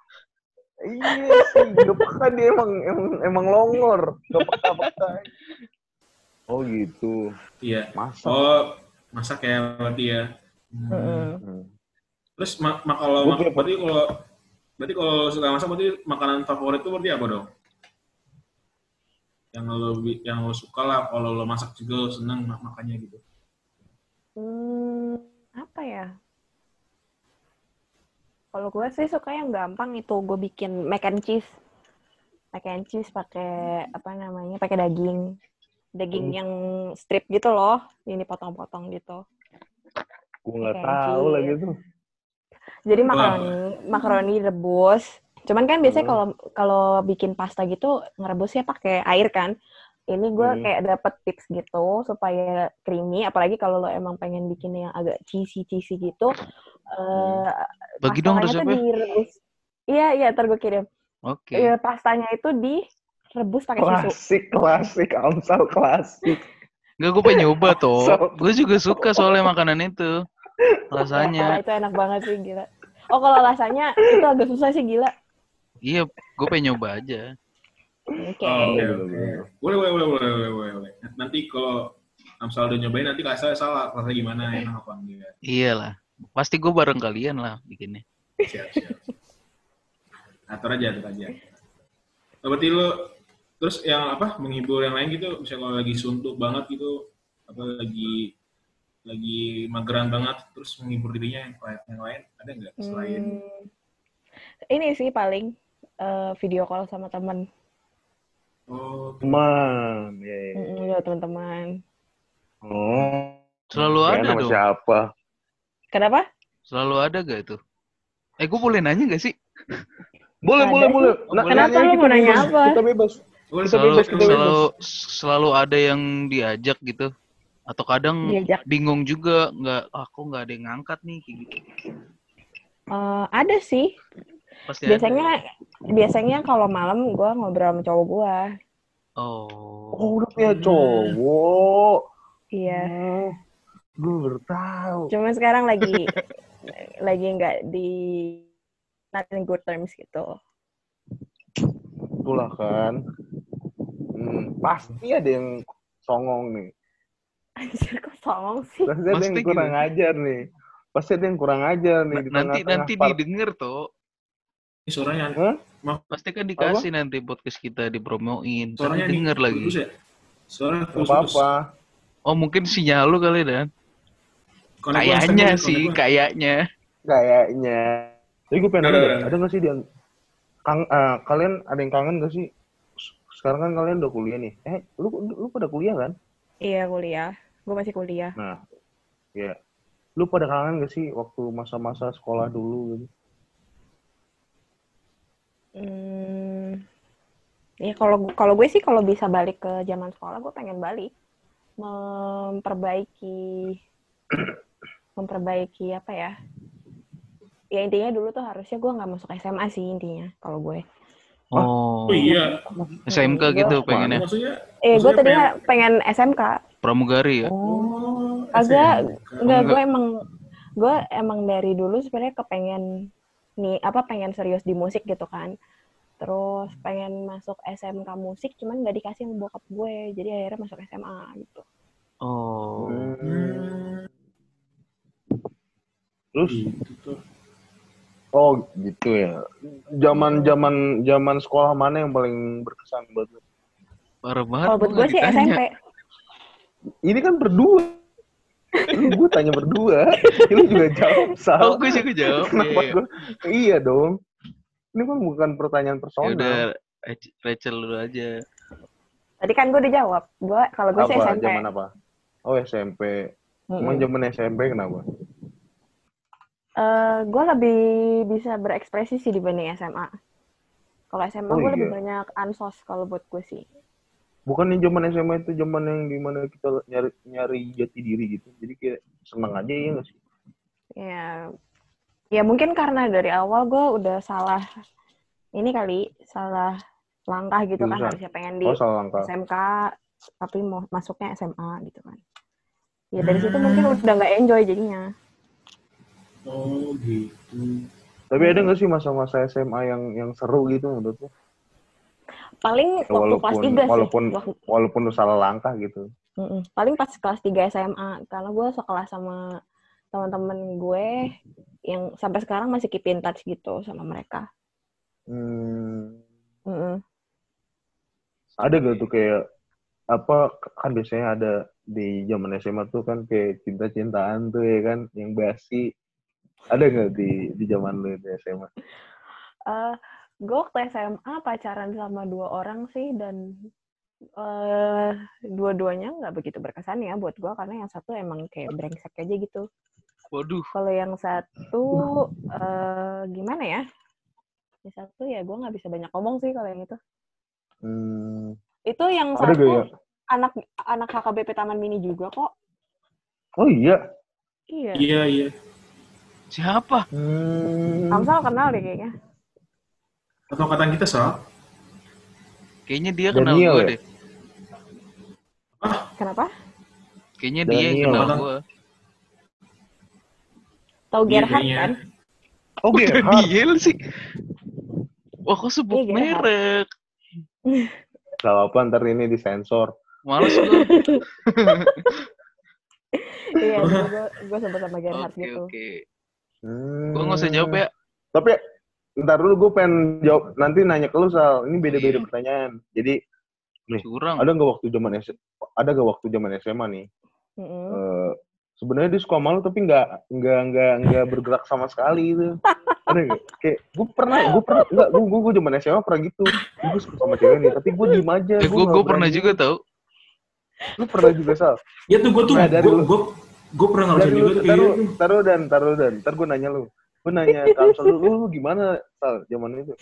[SPEAKER 4] Iya sih, gak peka dia emang, emang, emang longor. Gak peka-peka. Oh gitu.
[SPEAKER 1] Iya.
[SPEAKER 4] Masa?
[SPEAKER 1] Oh, masak ya berarti ya. Hmm.
[SPEAKER 4] Hmm.
[SPEAKER 1] Terus mak mak- kalau mak-
[SPEAKER 4] punya-
[SPEAKER 1] berarti kalau berarti kalau suka masak berarti makanan favorit itu berarti apa dong? Yang lo bi- yang lo suka lah kalau lo masak juga lo seneng mak makannya gitu.
[SPEAKER 3] Hmm, apa ya? Kalau gue sih suka yang gampang itu gue bikin mac and cheese. Mac and cheese pakai apa namanya? Pakai daging. Daging
[SPEAKER 4] Hmm.
[SPEAKER 3] yang strip gitu loh, ini potong-potong gitu.
[SPEAKER 4] Gue nggak tahu lagi tuh.
[SPEAKER 3] Jadi makaroni, makaroni direbus. Cuman kan biasanya
[SPEAKER 4] Hmm.
[SPEAKER 3] kalau kalau bikin pasta gitu ngerebusnya pakai air kan. Ini gue
[SPEAKER 4] Hmm.
[SPEAKER 3] kayak dapet tips gitu supaya creamy. Apalagi kalau lo emang pengen bikin yang agak cheesy cheesy gitu. eh
[SPEAKER 2] Bagi dong resepnya.
[SPEAKER 3] direbus. Iya iya, ntar gue kirim.
[SPEAKER 2] Oke.
[SPEAKER 3] Iya, pastanya itu direbus pakai susu.
[SPEAKER 4] Klasik, klasik, Amsal klasik.
[SPEAKER 2] Enggak, gue pengen nyoba tuh.
[SPEAKER 4] So-
[SPEAKER 2] Gue juga suka soalnya makanan itu. Rasanya.
[SPEAKER 3] itu enak banget sih gila. Oh kalau rasanya itu agak susah sih gila.
[SPEAKER 2] Iya, gue pengen nyoba aja.
[SPEAKER 3] Oke.
[SPEAKER 1] Oh, oke,
[SPEAKER 4] Bener,
[SPEAKER 1] oke.
[SPEAKER 4] bener.
[SPEAKER 1] Boleh, boleh, boleh, boleh, boleh. Nanti kalau Amsal udah nyobain nanti kasih salah rasanya gimana enak apa enggak.
[SPEAKER 2] Iyalah. Pasti gue bareng kalian lah bikinnya.
[SPEAKER 1] Siap, siap. Atur aja, atur aja. Oh, berarti lo terus yang apa menghibur yang lain gitu, misalnya kalau lagi suntuk banget gitu, apa lagi lagi mageran banget, terus menghibur dirinya yang lain, yang lain ada nggak selain
[SPEAKER 3] Hmm, ini sih paling eh, video call sama temen.
[SPEAKER 1] oh
[SPEAKER 4] teman-teman. Ya.
[SPEAKER 3] Mm-mm, lewat teman-teman.
[SPEAKER 4] Oh.
[SPEAKER 2] Selalu ada dong.
[SPEAKER 4] siapa?
[SPEAKER 3] Kenapa?
[SPEAKER 2] Selalu ada gak itu? Eh, gue boleh nanya gak sih? <laughs>
[SPEAKER 4] Boleh,
[SPEAKER 3] Ada
[SPEAKER 4] boleh,
[SPEAKER 3] sih.
[SPEAKER 4] boleh.
[SPEAKER 1] Nah,
[SPEAKER 3] Kenapa
[SPEAKER 4] nanya
[SPEAKER 3] lu mau nanya
[SPEAKER 4] bebas.
[SPEAKER 3] apa?
[SPEAKER 4] Kita bebas. Kita
[SPEAKER 2] Selalu,
[SPEAKER 4] bebas, kita bebas.
[SPEAKER 2] selalu, selalu ada yang diajak gitu. Atau kadang
[SPEAKER 3] Diajak.
[SPEAKER 2] bingung juga, nggak, aku nggak ada yang ngangkat nih, kayak gitu.
[SPEAKER 3] Eh, ada sih.
[SPEAKER 2] Pasti ada.
[SPEAKER 3] Biasanya biasanya kalau malam gue ngobrol sama cowok gue.
[SPEAKER 2] Oh.
[SPEAKER 4] Oh, udah punya cowok.
[SPEAKER 3] Iya.
[SPEAKER 4] Oh, gue baru tahu.
[SPEAKER 3] Cuma sekarang lagi <laughs> lagi nggak di not in good terms gitu.
[SPEAKER 4] Itulah kan. Hmm, pasti ada yang songong nih.
[SPEAKER 3] Anjir kok songong sih?
[SPEAKER 4] Pasti ada yang kurang
[SPEAKER 2] gitu.
[SPEAKER 4] ajar nih. Pasti ada yang kurang ajar nih. di
[SPEAKER 2] nanti
[SPEAKER 4] tengah-tengah
[SPEAKER 2] nanti
[SPEAKER 4] part-
[SPEAKER 2] didengar tuh.
[SPEAKER 1] Ini suaranya
[SPEAKER 4] Hah?
[SPEAKER 2] Pasti kan dikasih nanti podcast kita dipromoin. Nanti
[SPEAKER 1] suaranya nih
[SPEAKER 2] denger lagi.
[SPEAKER 1] putus ya. Suara
[SPEAKER 4] Gak
[SPEAKER 1] putus.
[SPEAKER 4] apa-apa.
[SPEAKER 2] Oh mungkin sinyal lu kali dan. Kayaknya sih, kayaknya.
[SPEAKER 4] Kayaknya. Tapi gue pengen
[SPEAKER 1] Ada,
[SPEAKER 4] nanya,
[SPEAKER 1] ada,
[SPEAKER 4] nggak sih yang kang, eh, kalian ada yang kangen gak sih? Sekarang kan kalian udah kuliah nih. Eh, lu lu pada kuliah kan?
[SPEAKER 3] Iya kuliah. Gue masih kuliah.
[SPEAKER 4] Nah, ya. Lu pada kangen gak sih waktu masa-masa sekolah dulu gitu?
[SPEAKER 3] Hmm, ya kalau kalau gue sih kalau bisa balik ke zaman sekolah gue pengen balik memperbaiki <clears throat> memperbaiki apa ya ya intinya dulu tuh harusnya gue nggak masuk SMA sih intinya kalau gue
[SPEAKER 2] Oh.
[SPEAKER 1] Oh iya.
[SPEAKER 2] SMK
[SPEAKER 3] Hmm,
[SPEAKER 2] gitu pengennya.
[SPEAKER 1] Maksudnya
[SPEAKER 3] eh gue
[SPEAKER 1] Maksudnya
[SPEAKER 3] tadinya pengen SMK
[SPEAKER 2] Pramugari ya.
[SPEAKER 1] Oh,
[SPEAKER 3] Agak
[SPEAKER 1] SMK.
[SPEAKER 3] Enggak,
[SPEAKER 2] enggak.
[SPEAKER 3] gue emang gue emang dari dulu sebenarnya kepengen nih apa pengen serius di musik gitu kan. Terus pengen masuk SMK musik cuman nggak dikasih sama bokap gue. Jadi akhirnya masuk SMA gitu.
[SPEAKER 2] Oh.
[SPEAKER 4] Hmm. Terus
[SPEAKER 1] Gitu tuh.
[SPEAKER 4] Oh gitu ya. Zaman zaman zaman sekolah mana yang paling berkesan buat lu?
[SPEAKER 2] Parah banget.
[SPEAKER 3] Kalau buat
[SPEAKER 2] gua
[SPEAKER 3] gue sih
[SPEAKER 2] ditanya.
[SPEAKER 3] SMP.
[SPEAKER 4] Ini kan berdua. Lu gue tanya berdua. <laughs> Lu juga jawab
[SPEAKER 2] Oh,
[SPEAKER 4] salah.
[SPEAKER 2] gue juga jawab.
[SPEAKER 4] Kenapa
[SPEAKER 2] Iya, iya.
[SPEAKER 4] gua? Iya dong. Ini kan bukan pertanyaan
[SPEAKER 2] Ya
[SPEAKER 4] personal.
[SPEAKER 2] udah, Rach- Rachel dulu aja.
[SPEAKER 3] Tadi kan gue udah jawab. Gue kalau gue sih
[SPEAKER 4] apa?
[SPEAKER 3] SMP.
[SPEAKER 4] Zaman apa? Oh SMP.
[SPEAKER 3] Mm-mm.
[SPEAKER 4] Emang zaman SMP kenapa?
[SPEAKER 3] Eh, gue lebih bisa berekspresi sih dibanding SMA. Kalau SMA
[SPEAKER 4] Oh,
[SPEAKER 3] gue lebih
[SPEAKER 4] iya.
[SPEAKER 3] banyak ansos kalau buat gue sih.
[SPEAKER 4] Bukan yang zaman SMA itu zaman yang di mana kita nyari nyari jati diri gitu. Jadi kayak seneng aja ya nggak sih?
[SPEAKER 3] Ya, ya mungkin karena dari awal gue udah salah ini kali salah langkah gitu kan
[SPEAKER 4] Jurusan.
[SPEAKER 3] harusnya pengen di
[SPEAKER 4] Oh.
[SPEAKER 3] SMK tapi mau masuknya SMA gitu kan. Ya dari situ mungkin udah nggak enjoy jadinya.
[SPEAKER 1] Oh gitu.
[SPEAKER 4] Tapi ada nggak sih masa-masa SMA yang yang seru gitu menurut lu?
[SPEAKER 3] Paling
[SPEAKER 4] Ya,
[SPEAKER 3] waktu kelas 3 sih.
[SPEAKER 4] walaupun
[SPEAKER 3] Waktu-
[SPEAKER 4] walaupun lu salah langkah gitu.
[SPEAKER 3] Mm-mm. Paling pas kelas 3 SMA karena gue sekelas sama teman-teman gue yang sampai sekarang masih keep in touch gitu sama mereka.
[SPEAKER 4] Hmm,
[SPEAKER 3] Mm-mm.
[SPEAKER 4] ada gak tuh kayak apa kan biasanya ada di zaman SMA tuh kan kayak cinta-cintaan tuh ya kan yang basi. Ada nggak di di zaman lu di SMA?
[SPEAKER 3] Eh, gue waktu SMA pacaran sama dua orang sih dan eh dua-duanya nggak begitu berkesan ya buat gue karena yang satu emang kayak brengsek aja gitu.
[SPEAKER 2] Waduh.
[SPEAKER 3] Kalau yang satu eh gimana ya? Yang satu ya gue nggak bisa banyak ngomong sih kalau yang itu.
[SPEAKER 4] Hmm,
[SPEAKER 3] Itu yang
[SPEAKER 4] ada
[SPEAKER 3] satu
[SPEAKER 4] gak ya?
[SPEAKER 3] anak anak HKBP Taman Mini juga kok.
[SPEAKER 4] Oh iya.
[SPEAKER 3] Iya.
[SPEAKER 1] Iya iya.
[SPEAKER 2] Siapa?
[SPEAKER 4] Hmm,
[SPEAKER 3] Kamsal kenal deh kayaknya.
[SPEAKER 1] Atau kata kita soal
[SPEAKER 2] Kayaknya dia kenal
[SPEAKER 4] Daniel
[SPEAKER 2] gue
[SPEAKER 4] ya?
[SPEAKER 2] deh.
[SPEAKER 3] Kenapa?
[SPEAKER 2] Kayaknya dia yang
[SPEAKER 4] Daniel.
[SPEAKER 2] kenal gue.
[SPEAKER 3] Tahu Gerhard kan?
[SPEAKER 4] Oh Gerhard.
[SPEAKER 2] Daniel sih. Wah, kok sebut
[SPEAKER 3] Iya,
[SPEAKER 2] merek?
[SPEAKER 4] Gak apa ntar ini disensor.
[SPEAKER 2] Males gue. <laughs> <laughs>
[SPEAKER 3] iya, gue gue sebut sama Gerhard
[SPEAKER 2] Oke,
[SPEAKER 3] gitu.
[SPEAKER 2] oke.
[SPEAKER 4] Hmm.
[SPEAKER 2] Gue nggak usah jawab ya.
[SPEAKER 4] Tapi ntar dulu gue pengen jawab nanti nanya ke lu Sal. Ini beda-beda
[SPEAKER 2] Iya.
[SPEAKER 4] pertanyaan. Jadi
[SPEAKER 2] Curang.
[SPEAKER 4] ada nggak waktu zaman SMA ada nggak waktu zaman SMA nih
[SPEAKER 3] Mm-mm.
[SPEAKER 4] eh, sebenarnya dia suka malu tapi nggak nggak nggak nggak bergerak sama sekali itu ada nggak kayak gue pernah gue pernah nggak gue gue gue zaman SMA pernah gitu gue suka sama cewek nih tapi gue diem aja
[SPEAKER 2] Eh, gue gue pernah juga tau.
[SPEAKER 4] lu pernah juga sal
[SPEAKER 1] Ya tuh gue tuh,
[SPEAKER 4] Nah,
[SPEAKER 1] gue gue gue pernah ngerasain
[SPEAKER 4] dari
[SPEAKER 1] juga
[SPEAKER 4] lu
[SPEAKER 1] tuh kayak gitu.
[SPEAKER 4] taruh dan taruh dan ntar gue nanya lu gue nanya kalau sal lu, lu gimana sal zaman itu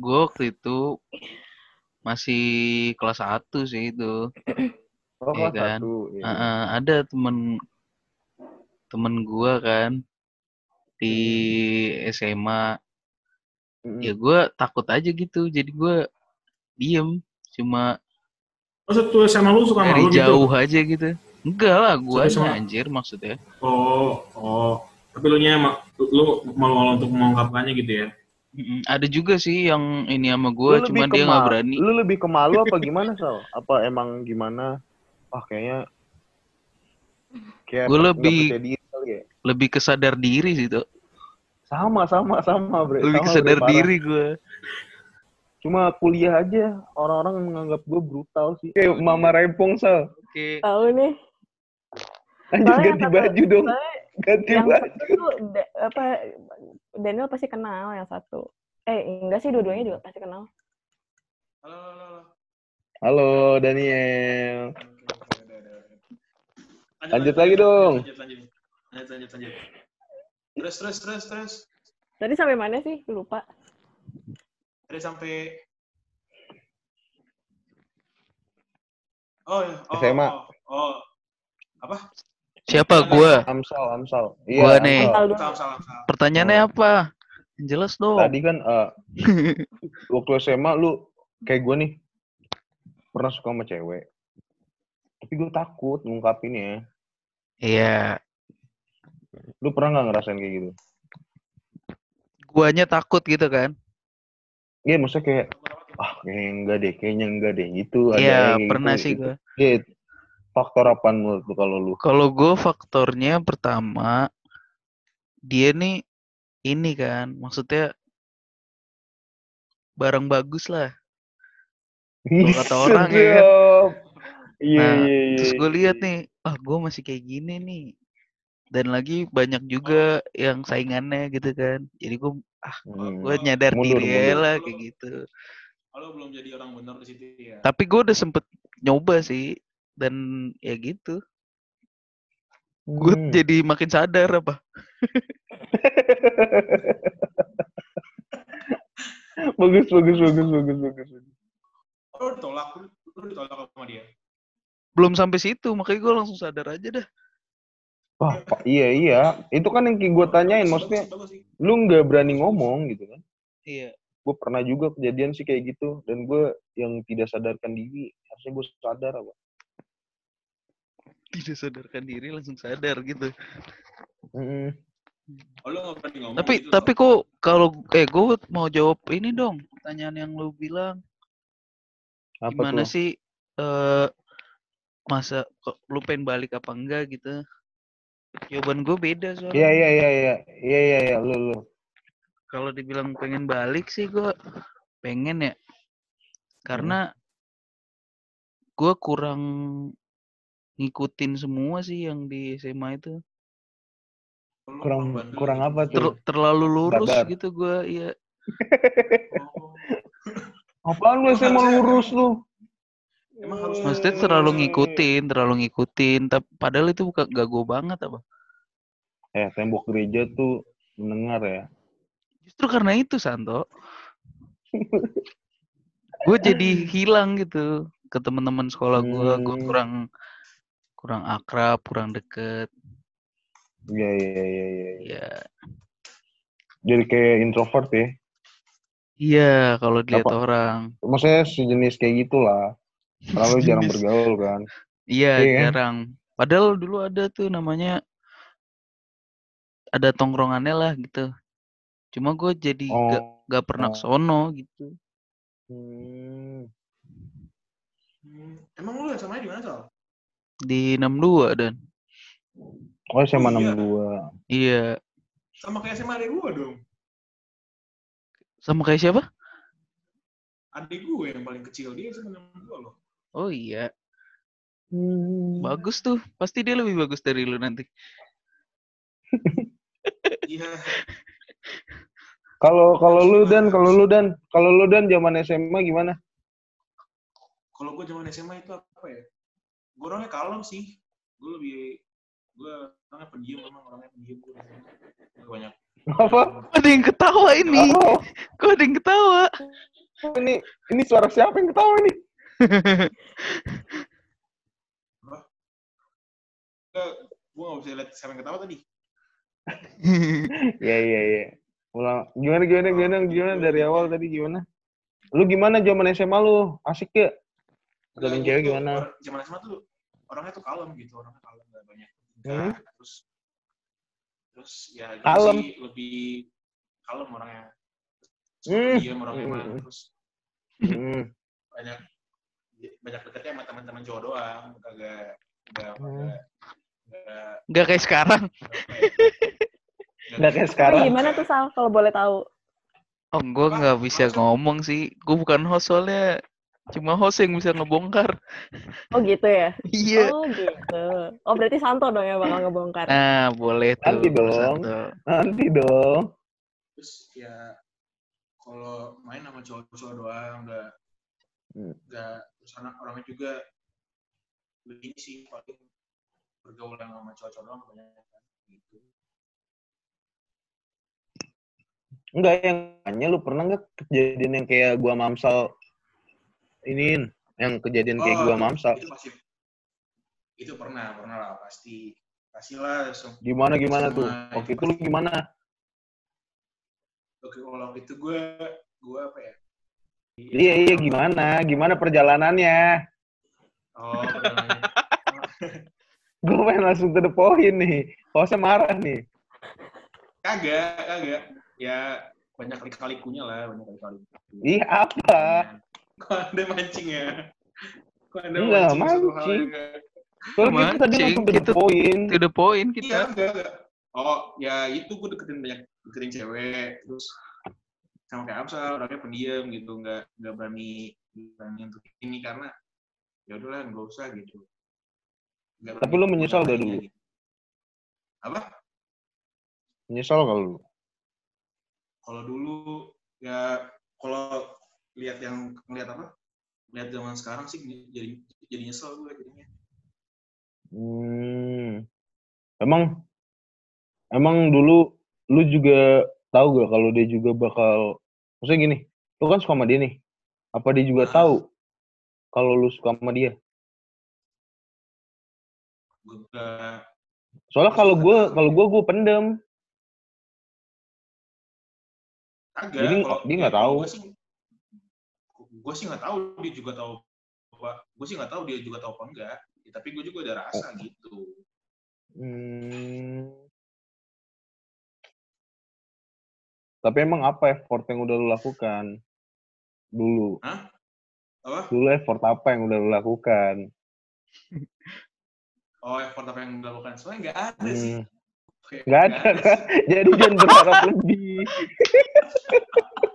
[SPEAKER 2] Gue waktu itu masih kelas 1 sih itu.
[SPEAKER 4] oh
[SPEAKER 2] Iya
[SPEAKER 4] kelas
[SPEAKER 2] kan?
[SPEAKER 4] satu iya.
[SPEAKER 2] Uh, uh, ada temen temen gue kan di SMA.
[SPEAKER 4] Mm-mm.
[SPEAKER 2] Ya gue takut aja gitu. Jadi gue diem. Cuma
[SPEAKER 1] Maksud tuh sama lu suka
[SPEAKER 2] dari
[SPEAKER 1] malu gitu?
[SPEAKER 2] jauh aja gitu. Enggak lah, gue
[SPEAKER 1] sama-
[SPEAKER 2] anjir maksudnya.
[SPEAKER 1] Oh, oh. Tapi lu nya lu malu-malu untuk mengungkapkannya gitu ya?
[SPEAKER 2] Ada juga sih yang ini sama
[SPEAKER 4] Lu
[SPEAKER 2] gue, cuman dia nggak berani.
[SPEAKER 4] Lu lebih ke malu apa <laughs> gimana, Sal? Apa emang gimana? Wah, kayaknya kayak
[SPEAKER 2] Gua
[SPEAKER 4] nggak
[SPEAKER 2] lebih-
[SPEAKER 4] ya.
[SPEAKER 2] Lebih kesadar diri sih tuh.
[SPEAKER 4] Sama, sama, sama, Bre.
[SPEAKER 2] Lebih
[SPEAKER 4] Sama,
[SPEAKER 2] kesadar
[SPEAKER 4] Bre,
[SPEAKER 2] diri gue.
[SPEAKER 4] Cuma kuliah aja, orang-orang menganggap gue brutal sih. Kayak Mama Rempong, Sal.
[SPEAKER 2] Oke.
[SPEAKER 3] Tahu nih.
[SPEAKER 4] Lanjut
[SPEAKER 3] Soalnya
[SPEAKER 4] ganti baju dong.
[SPEAKER 3] soalnya
[SPEAKER 4] Ganti
[SPEAKER 3] yang
[SPEAKER 4] baju.
[SPEAKER 3] satu tuh apa Daniel pasti kenal yang satu. Eh enggak sih dua-duanya juga pasti kenal.
[SPEAKER 1] Halo, halo, halo.
[SPEAKER 4] Halo, Daniel.
[SPEAKER 1] Lanjut,
[SPEAKER 4] Lanjut lagi dong.
[SPEAKER 1] Lanjut, lanjut. Lanjut, lanjut, lanjut. Terus, terus, terus, terus.
[SPEAKER 3] Tadi sampai mana sih? Lupa.
[SPEAKER 1] Tadi sampai Oh, ya. oh,
[SPEAKER 4] SMA.
[SPEAKER 1] Oh, oh. Apa?
[SPEAKER 2] Siapa gue?
[SPEAKER 4] Amsal, Amsal.
[SPEAKER 2] Gua
[SPEAKER 4] Iya,
[SPEAKER 2] nih.
[SPEAKER 4] Amsal.
[SPEAKER 1] Salam, salam.
[SPEAKER 2] Pertanyaannya apa? Yang Jelas dong.
[SPEAKER 4] Tadi kan eh, <laughs> waktu SMA lu kayak gue nih pernah suka sama cewek. Tapi gue takut ngungkapinnya.
[SPEAKER 2] Iya.
[SPEAKER 4] Lu pernah nggak ngerasain kayak gitu?
[SPEAKER 2] Guanya takut gitu kan?
[SPEAKER 4] Iya, maksudnya kayak ah kayaknya enggak deh, kayaknya enggak deh. Gitu ada
[SPEAKER 2] Iya,
[SPEAKER 4] yang kayak
[SPEAKER 2] pernah
[SPEAKER 4] gitu,
[SPEAKER 2] sih
[SPEAKER 4] gitu.
[SPEAKER 2] gue.
[SPEAKER 4] Iya, faktor apa menurut lu kalau lu?
[SPEAKER 2] Kalau gue faktornya pertama, dia nih ini kan, maksudnya barang bagus lah. Kalau kata orang ya kan.
[SPEAKER 4] Iya,
[SPEAKER 2] Nah,
[SPEAKER 4] iya, iya.
[SPEAKER 2] Terus gue lihat
[SPEAKER 4] iya.
[SPEAKER 2] nih, ah gue masih kayak gini nih. Dan lagi banyak juga yang saingannya gitu kan. Jadi gue ah
[SPEAKER 4] Hmm.
[SPEAKER 2] gue nyadar
[SPEAKER 4] Mundur,
[SPEAKER 2] diri
[SPEAKER 4] mundur.
[SPEAKER 2] lah kayak gitu.
[SPEAKER 1] Halo, belum jadi orang benar di situ ya.
[SPEAKER 2] Tapi gue udah sempet nyoba sih dan ya gitu. Gue
[SPEAKER 4] Hmm.
[SPEAKER 2] jadi makin sadar apa. <laughs>
[SPEAKER 4] bagus, bagus, bagus, bagus, bagus.
[SPEAKER 1] Oh, lu ditolak, lu, ditolak sama dia.
[SPEAKER 2] Belum sampai situ, makanya gue langsung sadar aja dah.
[SPEAKER 4] Wah, Pak, iya, iya. Itu kan yang gue tanyain, maksudnya lu nggak berani ngomong gitu kan?
[SPEAKER 2] Iya.
[SPEAKER 4] Gue pernah juga kejadian sih kayak gitu, dan gue yang tidak sadarkan diri, harusnya gue sadar apa?
[SPEAKER 2] Tidak sadarkan diri langsung sadar gitu.
[SPEAKER 4] Mm-mm.
[SPEAKER 1] Oh, berani ngomong
[SPEAKER 2] Tapi
[SPEAKER 1] gitu,
[SPEAKER 2] tapi kok kalau eh gue mau jawab ini dong pertanyaan yang lu bilang
[SPEAKER 4] Apa
[SPEAKER 2] gimana
[SPEAKER 4] tuh?
[SPEAKER 2] sih eh masa kok lu pengen balik apa enggak gitu. Jawaban gue beda soalnya.
[SPEAKER 4] Iya, iya, iya, iya, iya, iya, iya, lu, lu.
[SPEAKER 2] Kalau dibilang pengen balik sih gue pengen ya. Karena gue kurang ngikutin semua sih yang di SMA itu.
[SPEAKER 4] Kurang, kurang apa
[SPEAKER 2] Ter-
[SPEAKER 4] tuh?
[SPEAKER 2] terlalu lurus
[SPEAKER 4] Babar.
[SPEAKER 2] gitu gue ya.
[SPEAKER 1] Oh. <laughs>
[SPEAKER 4] Apaan lu SMA lurus lu?
[SPEAKER 1] Emang harus
[SPEAKER 2] Maksudnya terlalu ngikutin, terlalu ngikutin. Tapi padahal itu bukan gak gue banget apa.
[SPEAKER 4] Eh, tembok gereja tuh mendengar ya.
[SPEAKER 2] Justru karena itu Santo. gue jadi hilang gitu ke teman-teman sekolah gue. Gue
[SPEAKER 4] Hmm.
[SPEAKER 2] kurang kurang akrab, kurang deket.
[SPEAKER 4] Iya, iya, iya, iya.
[SPEAKER 2] Ya,
[SPEAKER 4] Jadi kayak introvert ya.
[SPEAKER 2] iya kalau dilihat
[SPEAKER 4] Apa?
[SPEAKER 2] orang.
[SPEAKER 4] Maksudnya sejenis kayak gitulah. Karena lu <laughs> jarang bergaul kan.
[SPEAKER 2] Iya,
[SPEAKER 4] Iya kan?
[SPEAKER 2] jarang. Padahal dulu ada tuh namanya ada tongkrongannya lah gitu. Cuma gue jadi gak,
[SPEAKER 4] Oh.
[SPEAKER 2] gak pernah
[SPEAKER 4] oh.
[SPEAKER 2] kesono gitu.
[SPEAKER 4] Hmm.
[SPEAKER 1] Hmm. Emang lu yang sama di mana, Sal?
[SPEAKER 2] Di 62 dan
[SPEAKER 4] Oh, SMA
[SPEAKER 1] iya.
[SPEAKER 4] 62.
[SPEAKER 2] iya.
[SPEAKER 1] Sama kayak SMA adik gua dong.
[SPEAKER 2] Sama kayak siapa?
[SPEAKER 1] Adik gue yang paling kecil dia SMA 62 loh.
[SPEAKER 2] Oh iya.
[SPEAKER 4] Hmm.
[SPEAKER 2] Bagus tuh. Pasti dia lebih bagus dari lu nanti. <laughs>
[SPEAKER 1] Iya.
[SPEAKER 4] Kalau kalau lu dan kalau lu dan kalau lu dan zaman SMA gimana?
[SPEAKER 1] Kalau gue zaman SMA itu apa ya? Gue orangnya kalem sih. Gue lebih gue orangnya pendiam memang orangnya pendiam gue banyak
[SPEAKER 4] Apa?
[SPEAKER 2] Ada yang ketawa ini.
[SPEAKER 4] Oh,
[SPEAKER 2] Kok ada yang ketawa?
[SPEAKER 4] ini ini suara siapa yang ketawa ini?
[SPEAKER 1] gue gak bisa lihat siapa yang ketawa tadi.
[SPEAKER 4] Iya iya iya. Ulang. Gimana gimana gimana gimana dari awal tadi gimana? Lu gimana zaman SMA lu? Asik ya?
[SPEAKER 1] Enggak,
[SPEAKER 4] cewek gimana?
[SPEAKER 1] Zaman SMA tuh orangnya tuh kalem gitu, orangnya kalem gak banyak
[SPEAKER 4] Hmm?
[SPEAKER 1] terus terus ya gitu
[SPEAKER 4] Kalem?
[SPEAKER 1] sih lebih kalem orangnya.
[SPEAKER 4] Hmm.
[SPEAKER 1] Diam orangnya
[SPEAKER 4] Hmm.
[SPEAKER 1] terus
[SPEAKER 4] Hmm.
[SPEAKER 1] banyak banyak deketnya sama teman-teman cowok doang, kagak kagak
[SPEAKER 4] Hmm.
[SPEAKER 1] kagak kagak
[SPEAKER 2] Gak kayak sekarang.
[SPEAKER 4] Nggak kayak sekarang. <laughs>
[SPEAKER 3] gimana tuh Sal kalau boleh tahu?
[SPEAKER 2] Oh, gue nggak bisa ngomong sih. Gue bukan host soalnya. Cuma host yang bisa ngebongkar.
[SPEAKER 3] Oh gitu ya? <laughs>
[SPEAKER 2] Iya.
[SPEAKER 3] Oh gitu. Oh berarti Santo dong ya bakal ngebongkar.
[SPEAKER 2] Nah, boleh tuh.
[SPEAKER 4] Nanti dong.
[SPEAKER 2] Santo.
[SPEAKER 4] Nanti dong.
[SPEAKER 1] terus ya kalau main sama cowok-cowok doang nggak
[SPEAKER 4] Hmm.
[SPEAKER 1] nggak terus anak orangnya juga begini sih paling bergaul yang sama cowok-cowok doang kebanyakan gitu
[SPEAKER 4] Enggak yang nanya lu pernah nggak kejadian yang kayak gua mamsal ini yang kejadian kayak
[SPEAKER 1] Oh,
[SPEAKER 4] gua
[SPEAKER 1] itu-
[SPEAKER 4] mamsal.
[SPEAKER 1] itu itu pernah pernah lah pasti pastilah
[SPEAKER 4] Gimana gimana tuh? Waktu itu lu gimana?
[SPEAKER 1] oke kalau itu gue gue apa ya
[SPEAKER 4] Iya iya gimana? Gimana perjalanannya?
[SPEAKER 1] oh. <laughs>
[SPEAKER 4] Gue pengen langsung to the point nih. Hostnya marah nih.
[SPEAKER 1] kagak kagak ya banyak kali-kalikunya lah banyak kali-kali
[SPEAKER 4] Ih apa?
[SPEAKER 1] Kok anda mancing ya kok anda
[SPEAKER 4] Enggak,
[SPEAKER 1] mancing, hal
[SPEAKER 4] mancing.
[SPEAKER 1] yang enggak
[SPEAKER 4] Soalnya kita tadi
[SPEAKER 2] Mancing,
[SPEAKER 4] langsung to the point.
[SPEAKER 2] To the point
[SPEAKER 1] Iya,
[SPEAKER 2] kita.
[SPEAKER 1] enggak, enggak. Oh, ya itu gue deketin banyak deketin cewek, terus sama kayak Amsal, orangnya pendiam gitu, enggak enggak berani berani untuk ini karena ya udahlah enggak usah gitu. Nggak
[SPEAKER 4] Tapi lu menyesal gak dulu?
[SPEAKER 1] gitu. Apa?
[SPEAKER 4] Menyesal kalau lu.
[SPEAKER 1] Kalau dulu ya kalau lihat yang ngelihat apa? Lihat zaman sekarang sih jadi jadi nyesel gue jadinya.
[SPEAKER 4] Hmm. Emang emang dulu lu juga tahu gak kalau dia juga bakal maksudnya gini, lu kan suka sama dia nih. Apa dia juga
[SPEAKER 1] Ah.
[SPEAKER 4] tahu kalau lu suka sama dia?
[SPEAKER 1] Enggak
[SPEAKER 4] Soalnya kalau gue kalau gue gue pendem.
[SPEAKER 1] Kagak.
[SPEAKER 4] Jadi
[SPEAKER 1] kalau-
[SPEAKER 4] dia
[SPEAKER 1] ya,
[SPEAKER 4] nggak tahu.
[SPEAKER 1] Sih, gue sih nggak tahu dia juga tahu apa. Gue sih nggak tahu dia juga tahu apa enggak. Ya, tapi gue juga ada rasa gitu.
[SPEAKER 4] Hmm. Tapi emang apa effort yang udah lu lakukan dulu?
[SPEAKER 1] Apa?
[SPEAKER 4] Dulu effort apa yang udah lu lakukan?
[SPEAKER 1] Oh, effort apa yang dilakukan? Soalnya nggak ada sih.
[SPEAKER 4] Hmm.
[SPEAKER 1] Kayak
[SPEAKER 4] Nggak ada kan? <laughs> Jadi jangan berharap lebih. <laughs>